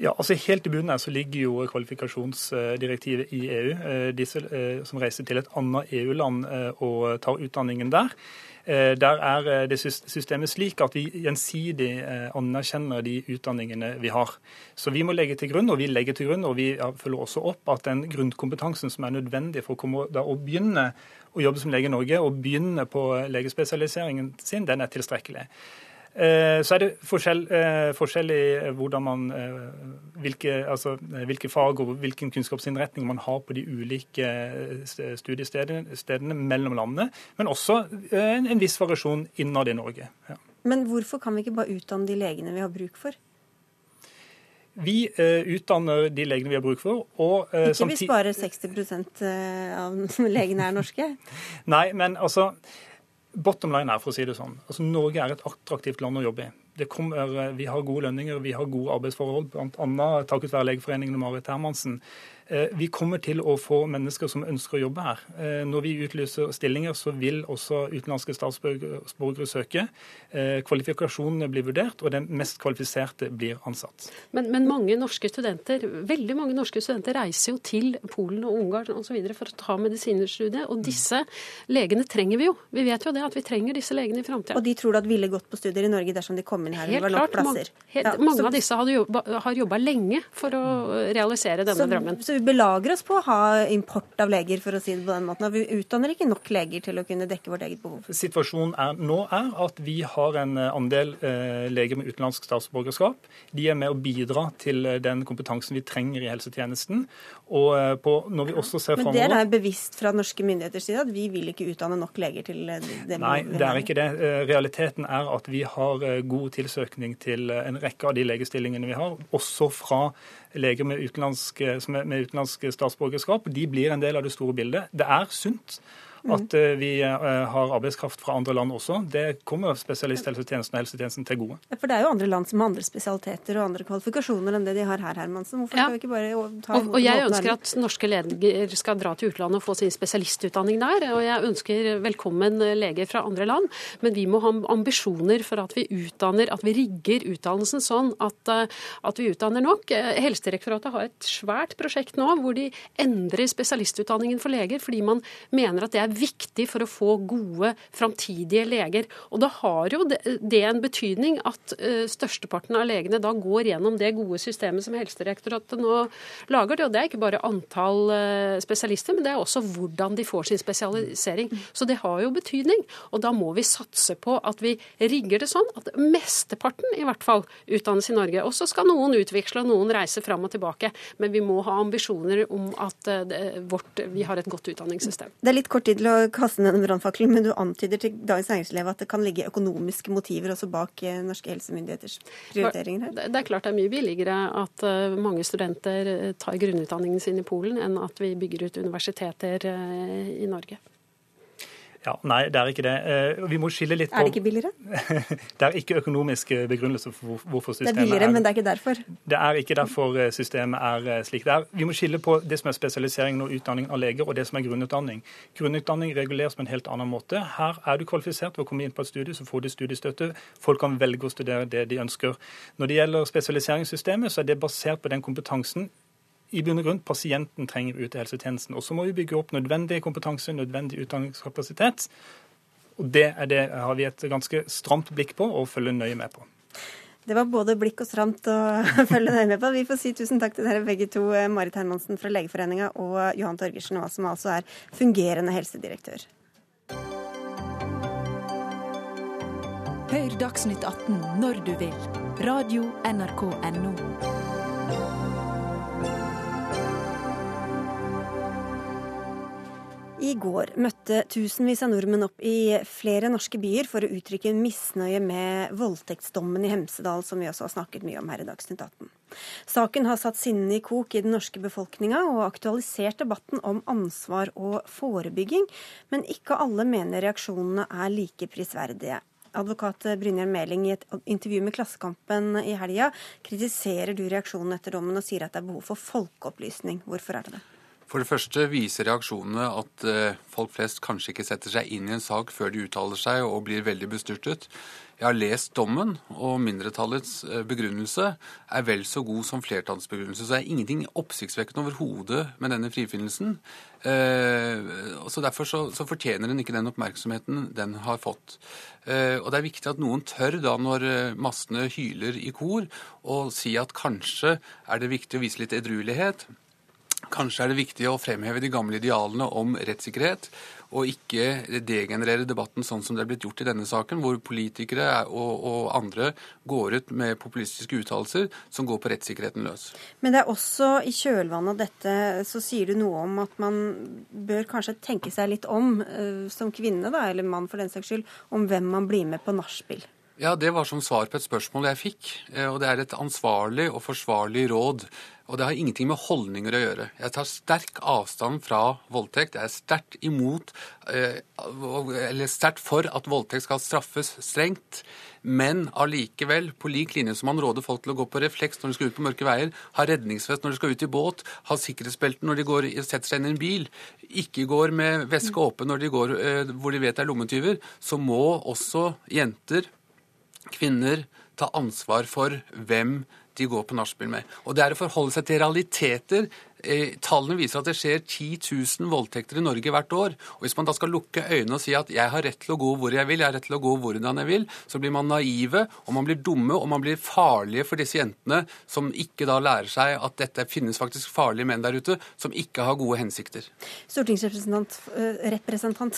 Ja, altså Helt i bunnen så ligger jo kvalifikasjonsdirektivet i EU. Eh, disse eh, som reiser til et annet EU-land eh, og tar utdanningen der. Der er det systemet slik at vi gjensidig anerkjenner de utdanningene vi har. Så vi må legge til grunn, og vi legger til grunn, og vi følger også opp at den grunnkompetansen som er nødvendig for å, komme, da, å begynne å jobbe som lege i Norge og begynne på legespesialiseringen sin, den er tilstrekkelig. Eh, så er det forskjell, eh, forskjell i man, eh, hvilke, altså, hvilke, fag og hvilken kunnskapsinnretning man har på de ulike studiestedene mellom landene, men også en, en viss variasjon innad i Norge. Ja. Men hvorfor kan vi ikke bare utdanne de legene vi har bruk for? Vi uh, utdanner de legene vi har bruk for. Og, uh, Ikke hvis bare 60% av legene er norske? Nei, men altså Bottom line er, for å si det sånn, altså Norge er et attraktivt land å jobbe i. Kommer, eh, vi har gode lønninger, vi har gode arbeidsforhold, bl.a. takket være Legeforeningen og Marit Hermansen. Eh, vi kommer til å få mennesker som ønsker å jobbe her. Eh, når vi utlyser stillinger, så vil også utenlandske statsborgere søke. Eh, kvalifikasjonene blir vurdert, og den mest kvalifiserte blir ansatt. Men, men mange norske studenter, veldig mange norske studenter reiser jo til Polen og Ungarn osv. for å ta medisinerstudiet, og disse legene trenger vi jo. Vi vet jo det at vi trenger disse legene i framtida. Og de tror du at ville gått på studier i Norge dersom de kom inn her? Helt det var nok klart, Mange, Helt, ja, mange så... av disse jobba, har jobba lenge for å realisere denne så, drømmen. Så vi belager oss på å ha import av leger, for å si det på den måten. Vi utdanner ikke nok leger til å kunne dekke vårt eget behov. Situasjonen er, nå er at vi har en eh, andel eh, leger med utenlandsk statsborgerskap. De er med å bidra til eh, den kompetansen vi trenger i helsetjenesten. Og eh, på, når vi også ser Men det er bevisst fra norske myndigheters side at vi vil ikke utdanne nok leger til det Nei, det er ikke det. Realiteten er at vi har god tilsøkning til en rekke av de legestillingene vi har, også fra leger med utenlandsk, med utenlandsk statsborgerskap. De blir en del av det store bildet. Det er sunt. At uh, vi uh, har arbeidskraft fra andre land også. Det kommer spesialisthelsetjenesten og helsetjenesten til gode. For det er jo andre land som har andre spesialiteter og andre kvalifikasjoner enn det de har her, Hermansen. Hvorfor ja. skal vi ikke bare ta og, og jeg ønsker at norske leger skal dra til utlandet og få sin spesialistutdanning der. Og jeg ønsker velkommen leger fra andre land. Men vi må ha ambisjoner for at vi utdanner, at vi rigger utdannelsen sånn at, at vi utdanner nok. Helsedirektoratet har et svært prosjekt nå hvor de endrer spesialistutdanningen for leger fordi man mener at det er viktig for å få gode framtidige leger. Og da har jo det en betydning at eh, størsteparten av legene da går gjennom det gode systemet som Helsedirektoratet nå lager. Det, Og det er ikke bare antall eh, spesialister, men det er også hvordan de får sin spesialisering. Så det har jo betydning. Og da må vi satse på at vi rigger det sånn at mesteparten i hvert fall utdannes i Norge. Og så skal noen utveksle og noen reise fram og tilbake. Men vi må ha ambisjoner om at eh, vårt, vi har et godt utdanningssystem. Det er litt kort tid til å kaste ned en brannfakkel, men du antyder til Dagens Næringsliv at det kan ligge økonomiske motiver også bak eh, norske helsemyndigheters prioriteringer her? Det er klart det er mye billigere at eh, mange studenter tar grunnutdanningen sin i Polen, enn at vi bygger ut universiteter i Norge. Ja, Nei, det er ikke det. Eh, vi må skille litt på Er det ikke billigere? det er ikke økonomisk begrunnelse for hvorfor systemet er Det er billigere, er, men det er ikke derfor? Det er ikke derfor eh, systemet er eh, slik det er. Vi må skille på det som er spesialisering og utdanning av leger, og det som er grunnutdanning. Grunnutdanning reguleres på en helt annen måte. Her er du kvalifisert ved å komme inn på et studie, så får du studiestøtte. Folk kan velge å studere det de ønsker. Når det gjelder spesialiseringssystemet, så er det basert på den kompetansen i bunn og grunn pasienten trenger ute i helsetjenesten. Og så må vi bygge opp nødvendig kompetanse, nødvendig utdanningskapasitet. Og det, det har vi et ganske stramt blikk på og følger nøye med på. Det var både blikk og stramt å følge nøye med på. Vi får si tusen takk til dere begge to, Marit Hermansen fra Legeforeninga og Johan Torgersen, som altså er fungerende helsedirektør. Hør Dagsnytt 18 når du vil. Radio NRK Radio.nrk.no. I går møtte tusenvis av nordmenn opp i flere norske byer for å uttrykke misnøye med voldtektsdommen i Hemsedal, som vi også har snakket mye om her i Dagsnytt 18. Saken har satt sinnene i kok i den norske befolkninga og aktualisert debatten om ansvar og forebygging, men ikke alle mener reaksjonene er like prisverdige. Advokat Brynjar Meling i et intervju med Klassekampen i helga kritiserer du reaksjonen etter dommen og sier at det er behov for folkeopplysning. Hvorfor er det det? For det første viser reaksjonene at eh, folk flest kanskje ikke setter seg inn i en sak før de uttaler seg og blir veldig bestyrtet. Jeg har lest dommen, og mindretallets eh, begrunnelse er vel så god som flertallets begrunnelse. Så det er ingenting oppsiktsvekkende overhodet med denne frifinnelsen. Eh, så Derfor så, fortjener den ikke den oppmerksomheten den har fått. Og Det er viktig at noen tør, da når massene hyler i kor, å si at kanskje er det viktig å vise litt edruelighet. Kanskje er det viktig å fremheve de gamle idealene om rettssikkerhet, og ikke degenerere debatten sånn som det er blitt gjort i denne saken, hvor politikere og, og andre går ut med populistiske uttalelser som går på rettssikkerheten løs. Men det er også i kjølvannet av dette så sier du noe om at man bør kanskje tenke seg litt om, eh, som kvinne, da, eller mann for den saks skyld, om hvem man blir med på nachspiel. Ja, Det var som svar på et spørsmål jeg fikk. Eh, og Det er et ansvarlig og forsvarlig råd. Og det har ingenting med holdninger å gjøre. Jeg tar sterk avstand fra voldtekt. Jeg er sterkt imot, eh, eller sterkt for at voldtekt skal straffes strengt. Men allikevel, på lik linje som man råder folk til å gå på refleks når de skal ut på mørke veier, ha redningsvest når de skal ut i båt, ha sikkerhetsbelte når de går, setter seg inn i en bil, ikke går med veske åpen når de går eh, hvor de vet det er lommetyver, så må også jenter kvinner ta ansvar for hvem de går på nachspiel med. Og det er å forholde seg til realiteter Eh, tallene viser at det skjer 10 000 voldtekter i Norge hvert år. Og Hvis man da skal lukke øynene og si at jeg har rett til å gå hvor jeg vil, jeg har rett til å gå hvordan jeg vil, så blir man naive, og man blir dumme, og man blir farlige for disse jentene som ikke da lærer seg at dette finnes faktisk farlige menn der ute som ikke har gode hensikter. Stortingsrepresentant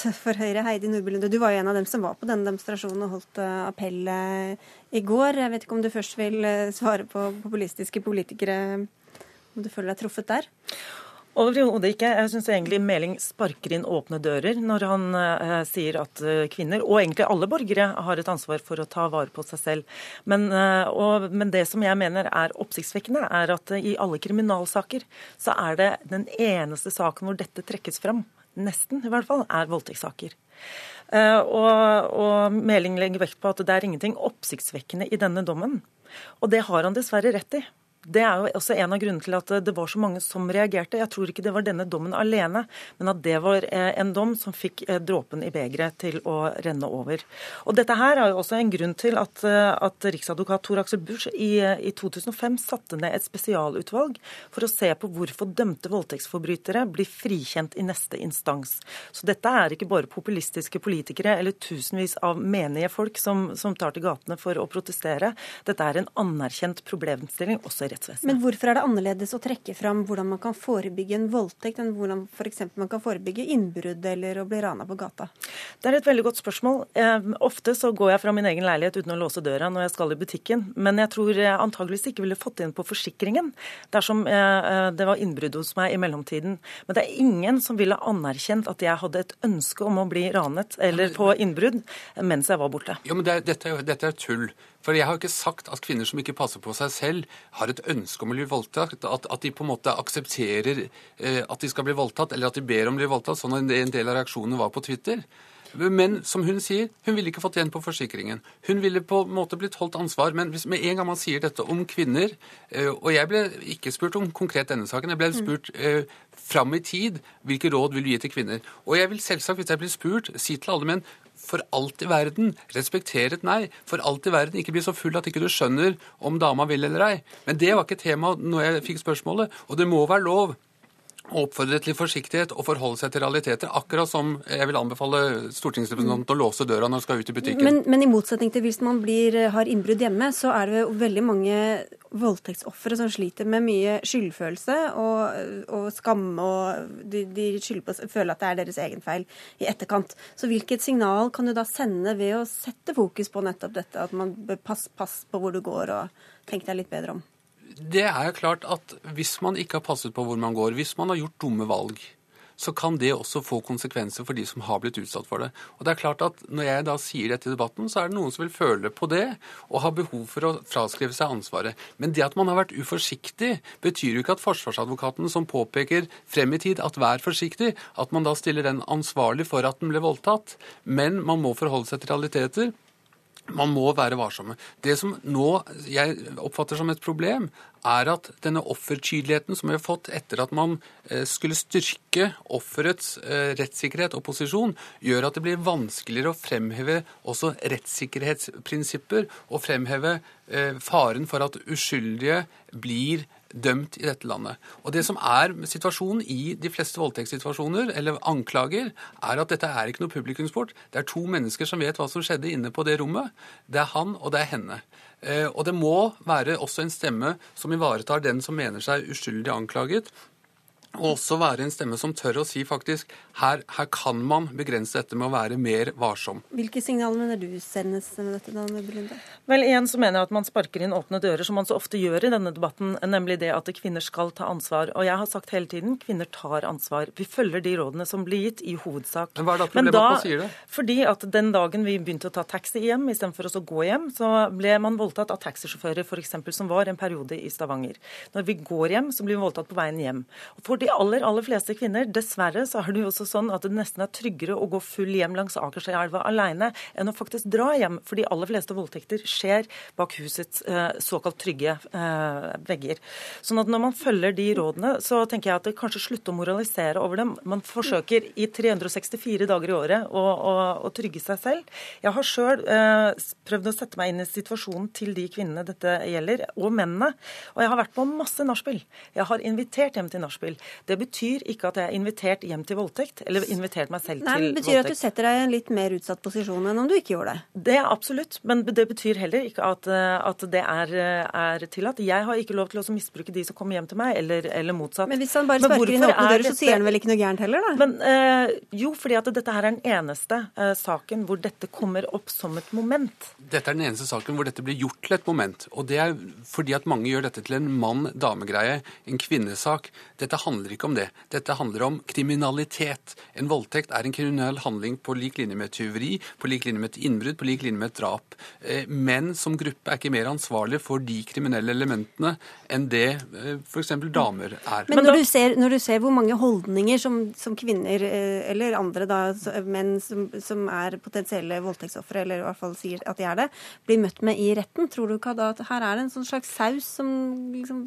eh, for Høyre, Heidi Nordby Lunde, du var jo en av dem som var på denne demonstrasjonen og holdt eh, appell i går. Jeg vet ikke om du først vil svare på populistiske politikere om du føler deg truffet der? Overhodet ikke. Jeg syns egentlig Meling sparker inn åpne dører når han eh, sier at eh, kvinner, og egentlig alle borgere, har et ansvar for å ta vare på seg selv. Men, eh, og, men det som jeg mener er oppsiktsvekkende, er at i alle kriminalsaker så er det den eneste saken hvor dette trekkes fram nesten i hvert fall, er voldtektssaker. Eh, og, og Meling legger vekt på at det er ingenting oppsiktsvekkende i denne dommen. Og det har han dessverre rett i. Det er jo også en av grunnene til at det var så mange som reagerte. Jeg tror ikke det var denne dommen alene, men at det var eh, en dom som fikk eh, dråpen i begeret til å renne over. Og Dette her er jo også en grunn til at, eh, at riksadvokat Tor Aksel Busch i, i 2005 satte ned et spesialutvalg for å se på hvorfor dømte voldtektsforbrytere blir frikjent i neste instans. Så dette er ikke bare populistiske politikere eller tusenvis av menige folk som, som tar til gatene for å protestere. Dette er en anerkjent problemstilling også i rettsvesenet. Men hvorfor er det annerledes å trekke fram hvordan man kan forebygge en voldtekt, enn hvordan f.eks. man kan forebygge innbrudd eller å bli rana på gata? Det er et veldig godt spørsmål. Eh, ofte så går jeg fra min egen leilighet uten å låse døra når jeg skal i butikken, men jeg tror jeg antageligvis ikke ville fått inn på forsikringen dersom eh, det var innbrudd hos meg i mellomtiden. Men det er ingen som ville anerkjent at jeg hadde et ønske om å bli ranet eller få innbrudd mens jeg var borte. Ja, men det er, dette, dette er tull. For jeg har ikke sagt at kvinner som ikke passer på seg selv, har et ønske om å bli voldtatt. At, at de på en måte aksepterer eh, at de skal bli voldtatt, eller at de ber om å bli voldtatt, sånn en del av reaksjonene var på Twitter. Men som hun sier, hun ville ikke fått igjen på forsikringen. Hun ville på en måte blitt holdt ansvar. Men hvis med en gang man sier dette om kvinner eh, Og jeg ble ikke spurt om konkret denne saken, jeg ble mm. spurt eh, fram i tid hvilke råd vil du gi til kvinner. Og jeg vil selvsagt, hvis jeg blir spurt, si til alle menn for alt i verden respektere et nei. For alt i verden ikke bli så full at ikke du skjønner om dama vil eller ei. Men det var ikke tema når jeg fikk spørsmålet. Og det må være lov å oppfordre til forsiktighet og forholde seg til realiteter. Akkurat som jeg vil anbefale stortingsrepresentanten å låse døra når han skal ut i butikken. Men, men i motsetning til hvis man blir, har innbrudd hjemme, så er det veldig mange voldtektsofre som sliter med mye skyldfølelse og, og skam, og de, de på, føler at det er deres egen feil i etterkant. Så hvilket signal kan du da sende ved å sette fokus på nettopp dette, at man bør passe pass på hvor du går og tenke deg litt bedre om? det er jo klart at hvis man ikke har passet på hvor man går, hvis man har gjort dumme valg, så kan det også få konsekvenser for de som har blitt utsatt for det. Og det er klart at Når jeg da sier dette i debatten, så er det noen som vil føle på det og har behov for å fraskrive seg ansvaret. Men det at man har vært uforsiktig, betyr jo ikke at forsvarsadvokaten som påpeker frem i tid at vær forsiktig, at man da stiller den ansvarlig for at den ble voldtatt. Men man må forholde seg til realiteter. Man må være varsomme. Det som nå jeg oppfatter som et problem, er at denne offertydeligheten som vi har fått etter at man eh, skulle styrke offerets eh, rettssikkerhet og posisjon, gjør at det blir vanskeligere å fremheve også rettssikkerhetsprinsipper og fremheve eh, faren for at uskyldige blir dømt i dette landet. Og Det som er situasjonen i de fleste voldtektssituasjoner, eller anklager, er at dette er ikke noe publikumsport. Det er to mennesker som vet hva som skjedde inne på det rommet. Det er han, og det er henne. Eh, og det må være også en stemme som ivaretar den som mener seg uskyldig anklaget, og også være en stemme som tør å si faktisk her, her, kan man begrense dette med å være mer varsom. Hvilke signaler mener du sendes med dette? da, Belinda? Vel, Igjen så mener jeg at man sparker inn åpne dører, som man så ofte gjør i denne debatten, nemlig det at kvinner skal ta ansvar. Og jeg har sagt hele tiden kvinner tar ansvar. Vi følger de rådene som blir gitt, i hovedsak. Men hva er da problemet at man sier det? Fordi at den dagen vi begynte å ta taxi hjem istedenfor å gå hjem, så ble man voldtatt av taxisjåfører f.eks. som var en periode i Stavanger. Når vi går hjem, så blir vi voldtatt på veien hjem. Og for de aller, aller fleste kvinner, dessverre, så er det jo også sånn at det nesten er tryggere å gå full hjem langs Akerselva alene enn å faktisk dra hjem. For de aller fleste voldtekter skjer bak husets eh, såkalt trygge eh, vegger. Sånn at når man følger de rådene, så tenker jeg at det kanskje slutter å moralisere over dem. Man forsøker i 364 dager i året å, å, å trygge seg selv. Jeg har sjøl eh, prøvd å sette meg inn i situasjonen til de kvinnene dette gjelder, og mennene. Og jeg har vært på masse nachspiel. Jeg har invitert hjem til nachspiel. Det betyr ikke at jeg er invitert hjem til voldtekt, eller invitert meg selv Nei, til voldtekt. Det betyr at du setter deg i en litt mer utsatt posisjon enn om du ikke gjorde det? Det er absolutt, men det betyr heller ikke at, eh, at det er, eh, er, tillatt. Jeg har ikke lov til å misbruke de som kommer hjem til meg, eller, eller motsatt. Men hvis han bare sparker inn åpne dører, så sier han vel ikke noe gærent heller, da? Men, øh, jo, fordi at dette her er den eneste øh, saken hvor dette kommer opp som et moment. Dette er den eneste saken hvor dette blir gjort til et moment. Og det er fordi at mange gjør dette til en mann-dame-greie, en kvinnesak. Dette handler handler ikke om det. Dette handler om kriminalitet. En voldtekt er en kriminell handling på lik linje med tyveri, på lik linje med et innbrudd, på lik linje med et drap. Eh, menn som gruppe er ikke mer ansvarlig for de kriminelle elementene enn det eh, f.eks. damer er. Men når du, ser, når du ser hvor mange holdninger som, som kvinner, eh, eller andre da, menn som, som er potensielle voldtektsofre, eller i hvert fall sier at de er det, blir møtt med i retten, tror du ikke at her er det en sånn slags saus som liksom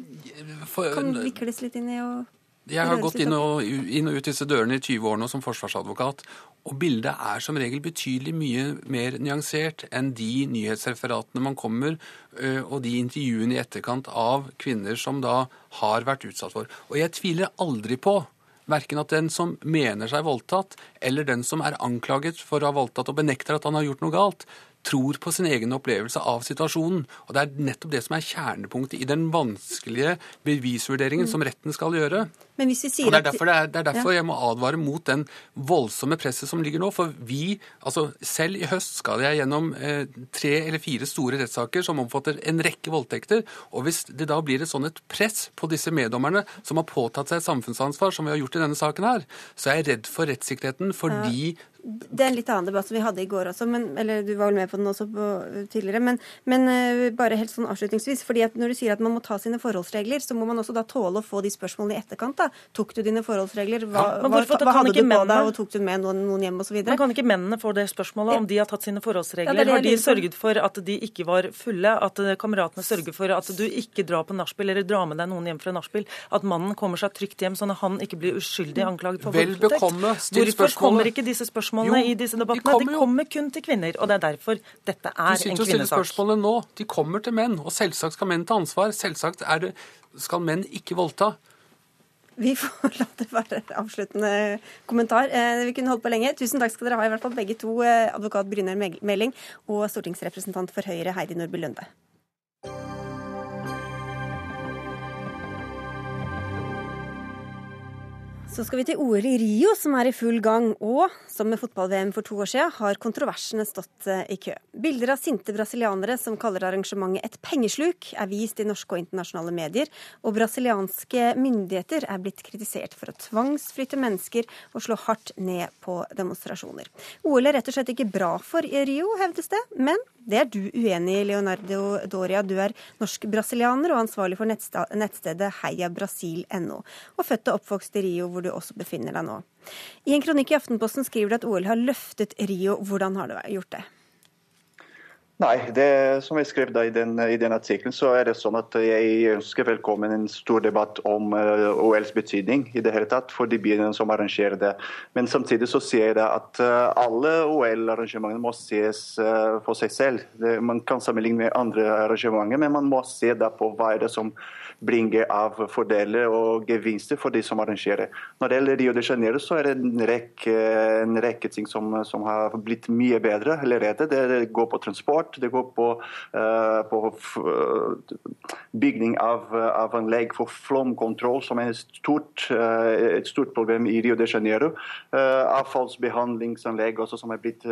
kan vikles litt inn i og jeg har gått inn og, inn og, ut disse dørene i 20 år nå som forsvarsadvokat, og bildet er som regel betydelig mye mer nyansert enn de nyhetsreferatene man kommer og de intervjuene i etterkant av kvinner som da har vært utsatt for. Og jeg tviler aldri på verken at den som mener seg voldtatt, eller den som er anklaget for å ha voldtatt og benekter at han har gjort noe galt, tror på sin egen opplevelse av situasjonen. Og Det er nettopp det som er kjernepunktet i den vanskelige bevisvurderingen mm. som retten skal gjøre. Men hvis vi sier og Det er derfor, det er, det er derfor ja. jeg må advare mot den voldsomme presset som ligger nå. For vi, altså selv i høst skal jeg gjennom eh, tre eller fire store rettssaker som omfatter en rekke voldtekter. Og hvis det da blir et sånn et press på disse meddommerne som har påtatt seg samfunnsansvar, som vi har gjort i denne saken her, så er jeg redd for rettssikkerheten fordi ja det er en litt annen debatt som vi hadde i går også, men, eller du var vel med på den også på, tidligere. Men, men uh, bare helt sånn avslutningsvis, fordi at når du sier at man må ta sine forholdsregler, så må man også da tåle å få de spørsmålene i etterkant. da. Tok du dine forholdsregler? Hva, ja, hva, hva hadde du på deg, og tok du med noen, noen hjem osv.? Men kan ikke mennene få det spørsmålet om de har tatt sine forholdsregler? Ja, det det har de sørget for at de ikke var fulle? At eh, kameratene sørger for at du ikke drar på nachspiel eller drar med deg noen hjem fra nachspiel? At mannen kommer seg trygt hjem, sånn at han ikke blir uskyldig anklaget for voldtekt? Hvorfor kommer ikke disse spørsmålene jo, i disse debattene? De kommer, de kommer, kun til kvinner, og det er derfor dette er en kvinnesak. Du stiller spørsmålet nå. De kommer til menn, og selvsagt skal menn ta ansvar. Selvsagt det, skal menn ikke voldta. Vi får la det være avsluttende kommentar. Eh, vi kunne holdt på lenge. Tusen takk skal dere ha, i hvert fall begge to, eh, advokat Brynjar Meling og stortingsrepresentant for Høyre Heidi Nordby Lunde. Så skal vi til OL i Rio, som er i full gang. Og som med fotball-VM for to år siden, har kontroversene stått eh, i kø. Bilder av sinte brasilianere som kaller arrangementet et pengesluk, er vist i norske og internasjonale medier. Og brasilianske myndigheter er blitt kritisert for å tvangsflytte mennesker og slå hardt ned på demonstrasjoner. OL er rett og slett ikke bra for Rio, hevdes det. Men det er du uenig i, Leonardo Doria. Du er norsk-brasilianer og ansvarlig for nettstedet heiabrasil.no. Og født og oppvokst i Rio, hvor du også befinner deg nå. I en kronikk i Aftenposten skriver du at OL har løftet Rio. Hvordan har du gjort det? Nei, det som jeg skrev i den, i den artikkelen, så er det sånn at jeg ønsker velkommen en stor debatt om uh, OLs betydning i det hele tatt for de byene som arrangerer det. Men samtidig så sier jeg at uh, alle OL-arrangementene må ses uh, for seg selv. Det, man kan sammenligne med andre arrangementer, men man må se da på hva er det som bringer av fordeler og gevinster for de som arrangerer. Når det gjelder Rio de Janeiro, så er det en rekke, en rekke ting som, som, har blitt mye bedre allerede. Det går på transport, det går på, uh, på bygning av, av, anlegg for flomkontroll, som er et stort, uh, et stort problem i Rio de Janeiro. Uh, avfallsbehandlingsanlegg også, som er blitt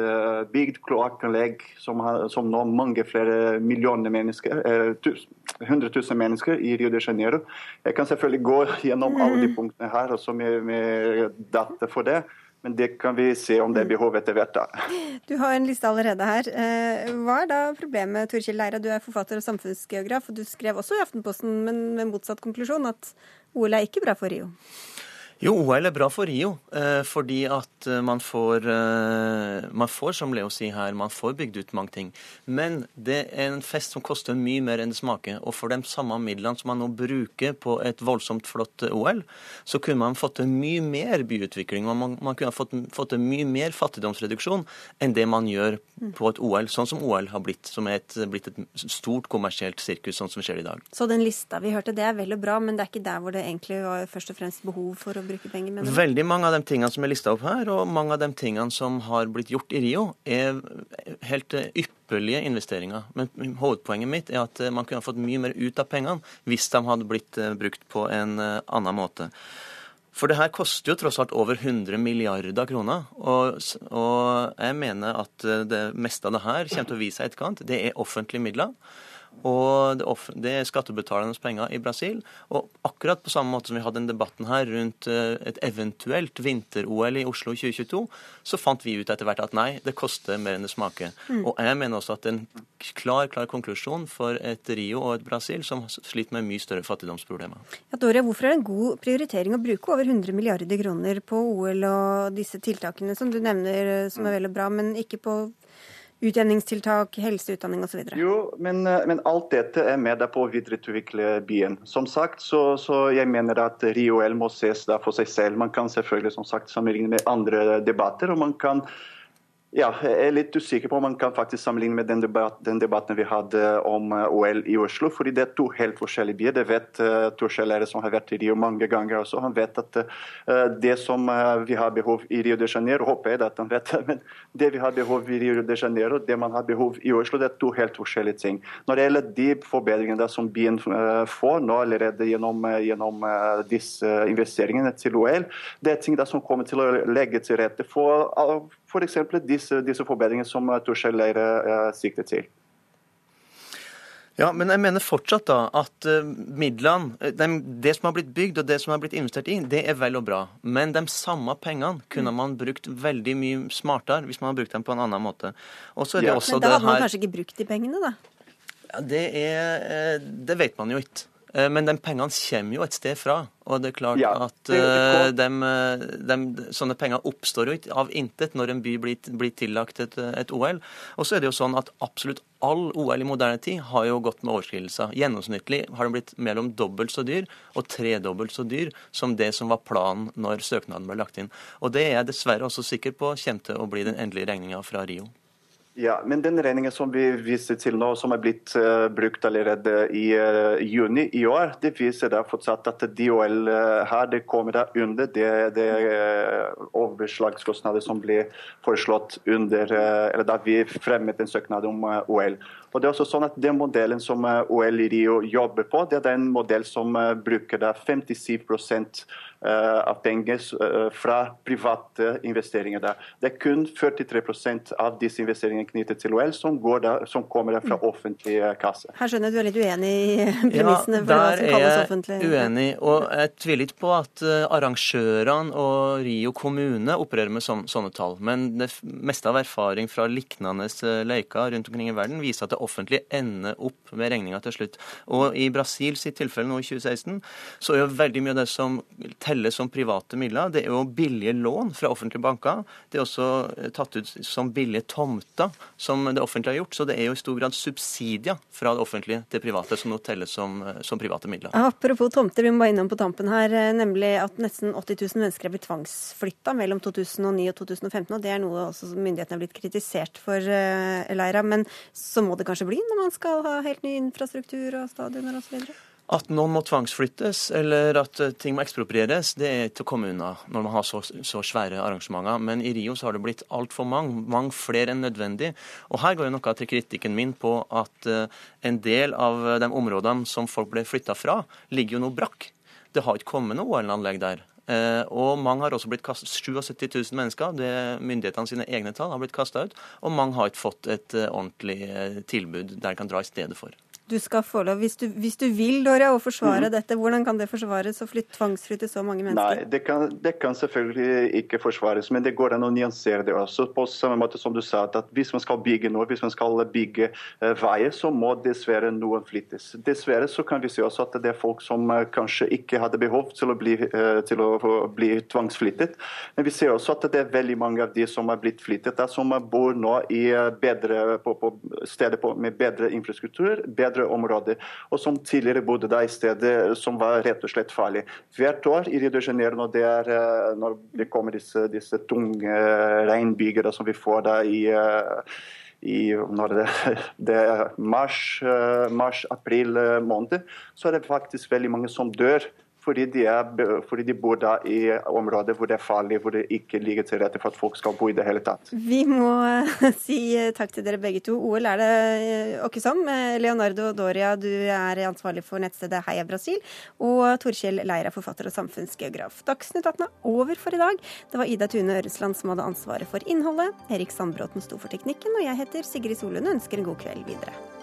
bygd, kloakkanlegg som, som nå mange flere millioner mennesker, 100 000 mennesker i Rio de Janeiro. Jeg kan selvfølgelig gå gjennom alle de mm. punktene her også med, med data for det. Men det kan vi se om det er behov etter hvert. da. Du har en liste allerede her. Eh, hva er da problemet, Torkjell Leira? Du er forfatter og samfunnsgeograf, og du skrev også i Aftenposten, men med motsatt konklusjon, at OL er ikke bra for Rio? Jo, OL er bra for Rio, eh, fordi at eh, man får, eh, man får, som Leo sier her, man får bygd ut mange ting. Men det er en fest som koster mye mer enn det smaker. Og for de samme midlene som man nå bruker på et voldsomt flott OL, så kunne man fått til mye mer byutvikling. Man, man kunne fått, fått til mye mer fattigdomsreduksjon enn det man gjør på et OL, sånn som OL har blitt. Som er et, blitt et stort kommersielt sirkus, sånn som skjer i dag. Så den lista vi hørte, det er vel og bra, men det er ikke der hvor det egentlig var først og fremst behov for å bruke penger? Mener du? Veldig mange av de tingene som er lista opp her, og mange av de tingene som har blitt gjort i Rio, er helt ypperlige investeringer. Men hovedpoenget mitt er at man kunne fått mye mer ut av pengene hvis de hadde blitt eh, brukt på en eh, annen måte. For det her koster jo tross alt over 100 milliarder kroner. Og, og, jeg mener at eh, det meste av det her kommer til å vise seg i etterkant. Det er offentlige midler. Og det, det er skattebetalernes penger i Brasil. Og akkurat på samme måte som vi hadde den debatten her rundt eh, et eventuelt vinter-OL i Oslo 2022, så fant vi ut etter hvert at nei, det koster mer enn det smaker. Mm. Og jeg mener også at en klar, klar konklusjon for et Rio og et Brasil som sliter med mye større fattigdomsproblemer. Ja, Doria, hvorfor er det en god prioritering å bruke over 100 milliarder kroner på OL og disse tiltakene som du nevner som er veldig bra, men ikke på utjevningstiltak, helseutdanning osv.? Jo, men, eh, men, alt dette er med på å videreutvikle byen. Som sagt, så, så jeg mener at RIOL må ses for seg selv. Man kan selvfølgelig som sagt sammenligne med andre debatter. og man kan ja, jeg er litt usikker på om man kan faktisk sammenligne med den, debat, den debatten vi hadde om eh, OL i Oslo. fordi det er to helt forskjellige byer. Det vet uh, Torskjell Lære, som har vært i Rio mange ganger også. Han vet at uh, det som uh, vi har behov i Rio de Janeiro, håper jeg at han vet men det vi har behov i Rio de Janeiro, det man har behov i Oslo, det er to helt forskjellige ting. Når det gjelder de forbedringene som byen får nå allerede gjennom, gjennom disse investeringene til OL, det er ting som kommer til å legge til rette for f.eks. Disse, disse forbedringene som eh, Torskjell Leire eh, sikter til. Ja, men jeg mener fortsatt da at uh, midlene, de, det som har blitt bygd og det som har blitt investert i, det er vel og bra. Men de samme pengene kunne man brukt veldig mye smartere hvis man hadde brukt dem på en annen måte. Og så er det ja. også men da hadde man kanskje ikke brukt de pengene, da? Ja, det, er, det vet man jo ikke. Eh, men de pengene kommer jo et sted fra. Og det er klart ja, at de, de, sånne penger oppstår jo ikke av intet når en by blir, blir tillagt et, et, OL. Og så er det jo sånn at absolutt all OL i moderne tid har jo gått med overskridelser. Gjennomsnittlig har den blitt mellom dobbelt så dyr og tredobbelt så dyr som det som var planen når søknaden ble lagt inn. Og det er jeg dessverre også sikker på kommer til å bli den endelige regninga fra Rio. Ja, men den regningen som vi viser til nå, som er blitt uh, brukt allerede i uh, juni i år, det viser da fortsatt at DHL uh, eh, her det kommer da under det, det overslagskostnader som ble foreslått under, eller da vi fremmet en søknad om OL. Og det er også sånn at Den modellen som OL i Rio jobber på, det er den modell som bruker da 57 Eh, av penger eh, fra private investeringer. Der. Det er kun 43% av disse investeringene knyttet til OL som, der, som kommer fra mm. offentlig kasse. Her skjønner jeg du er litt uenig i premissene ja, for hva som kalles offentlig. Der er jeg uenig, og jeg tviler ikke på at eh, arrangørene og Rio kommune opererer med sånne, sånne tall. Men det meste av erfaring fra lignende leker rundt omkring i verden viser at det offentlige ender opp med regninga til slutt. Og i Brasil sitt tilfelle nå i 2016 så er jo veldig mye av det som teller telles som private midler. Det er jo billige lån fra offentlige banker. Det er også eh, tatt ut som billige tomter som det offentlige har gjort. Så det er jo i stor grad subsidier fra det offentlige til private som nå telles som, eh, som private midler. Apropos tomter, vi må bare innom på tampen her, eh, nemlig at nesten 80 000 mennesker er blitt tvangsflytta mellom 2009 og 2015. og Det er noe også myndighetene er blitt kritisert for, Leira. Men så må det kanskje bli når man skal ha helt ny infrastruktur og stadioner osv.? At noen må tvangsflyttes eller at eh, ting må eksproprieres, det er til å komme unna når man har så, så, svære arrangementer. Men i Rio så har det blitt altfor mange, mange flere enn nødvendig. Og her går jo noe til kritikken min på at uh, en del av de områdene som folk ble flytta fra, ligger jo nå brakk. Det har ikke kommet noe OL-anlegg der. Uh, og mange har også blitt kastet, 77 000 mennesker, det myndighetene sine egne tall, har blitt kasta ut. Og mange har ikke fått et ordentlig tilbud der de kan dra i stedet for du skal få lov, hvis du, hvis du vil Doria, å forsvare mm. dette, hvordan kan det forsvares å tvangsflytte så mange mennesker? Nei, det kan, det kan, selvfølgelig ikke forsvares, men det går an å nyansere det også. På samme måte som du sa, at hvis man skal bygge noe, hvis man skal bygge uh, veier, så må dessverre noen flyttes. Dessverre så kan vi se også at det er folk som uh, kanskje ikke hadde behov til å, bli, uh, til å bli tvangsflyttet. Men vi ser også at det er veldig mange av de som har blitt flyttet, der, som bor nå i bedre, på, på steder på, med bedre infrastruktur. bedre bedre områder, og som tidligere bodde da i stedet som var rett og slett farlig. Hvert år i Rio de Janeiro når det, er, eh, når det kommer disse, disse tunge eh, som vi får da i eh, i det, det mars, mars, april måned, så er det faktisk veldig mange som dør fordi de, er, fordi de, bor da i områder hvor det er farlig, hvor det ikke ligger til rette for at folk skal bo i det hele tatt. Vi må si takk til dere begge to. OL er det åkke som. Leonardo Doria, du er ansvarlig for nettstedet Heia Brasil. Og Torkjell Leira, forfatter og samfunnsgeograf. Dagsnytt 18 er over for i dag. Det var Ida Tune Øresland som hadde ansvaret for innholdet. Erik Sandbråten sto for teknikken, og jeg heter Sigrid Solund og ønsker en god kveld videre.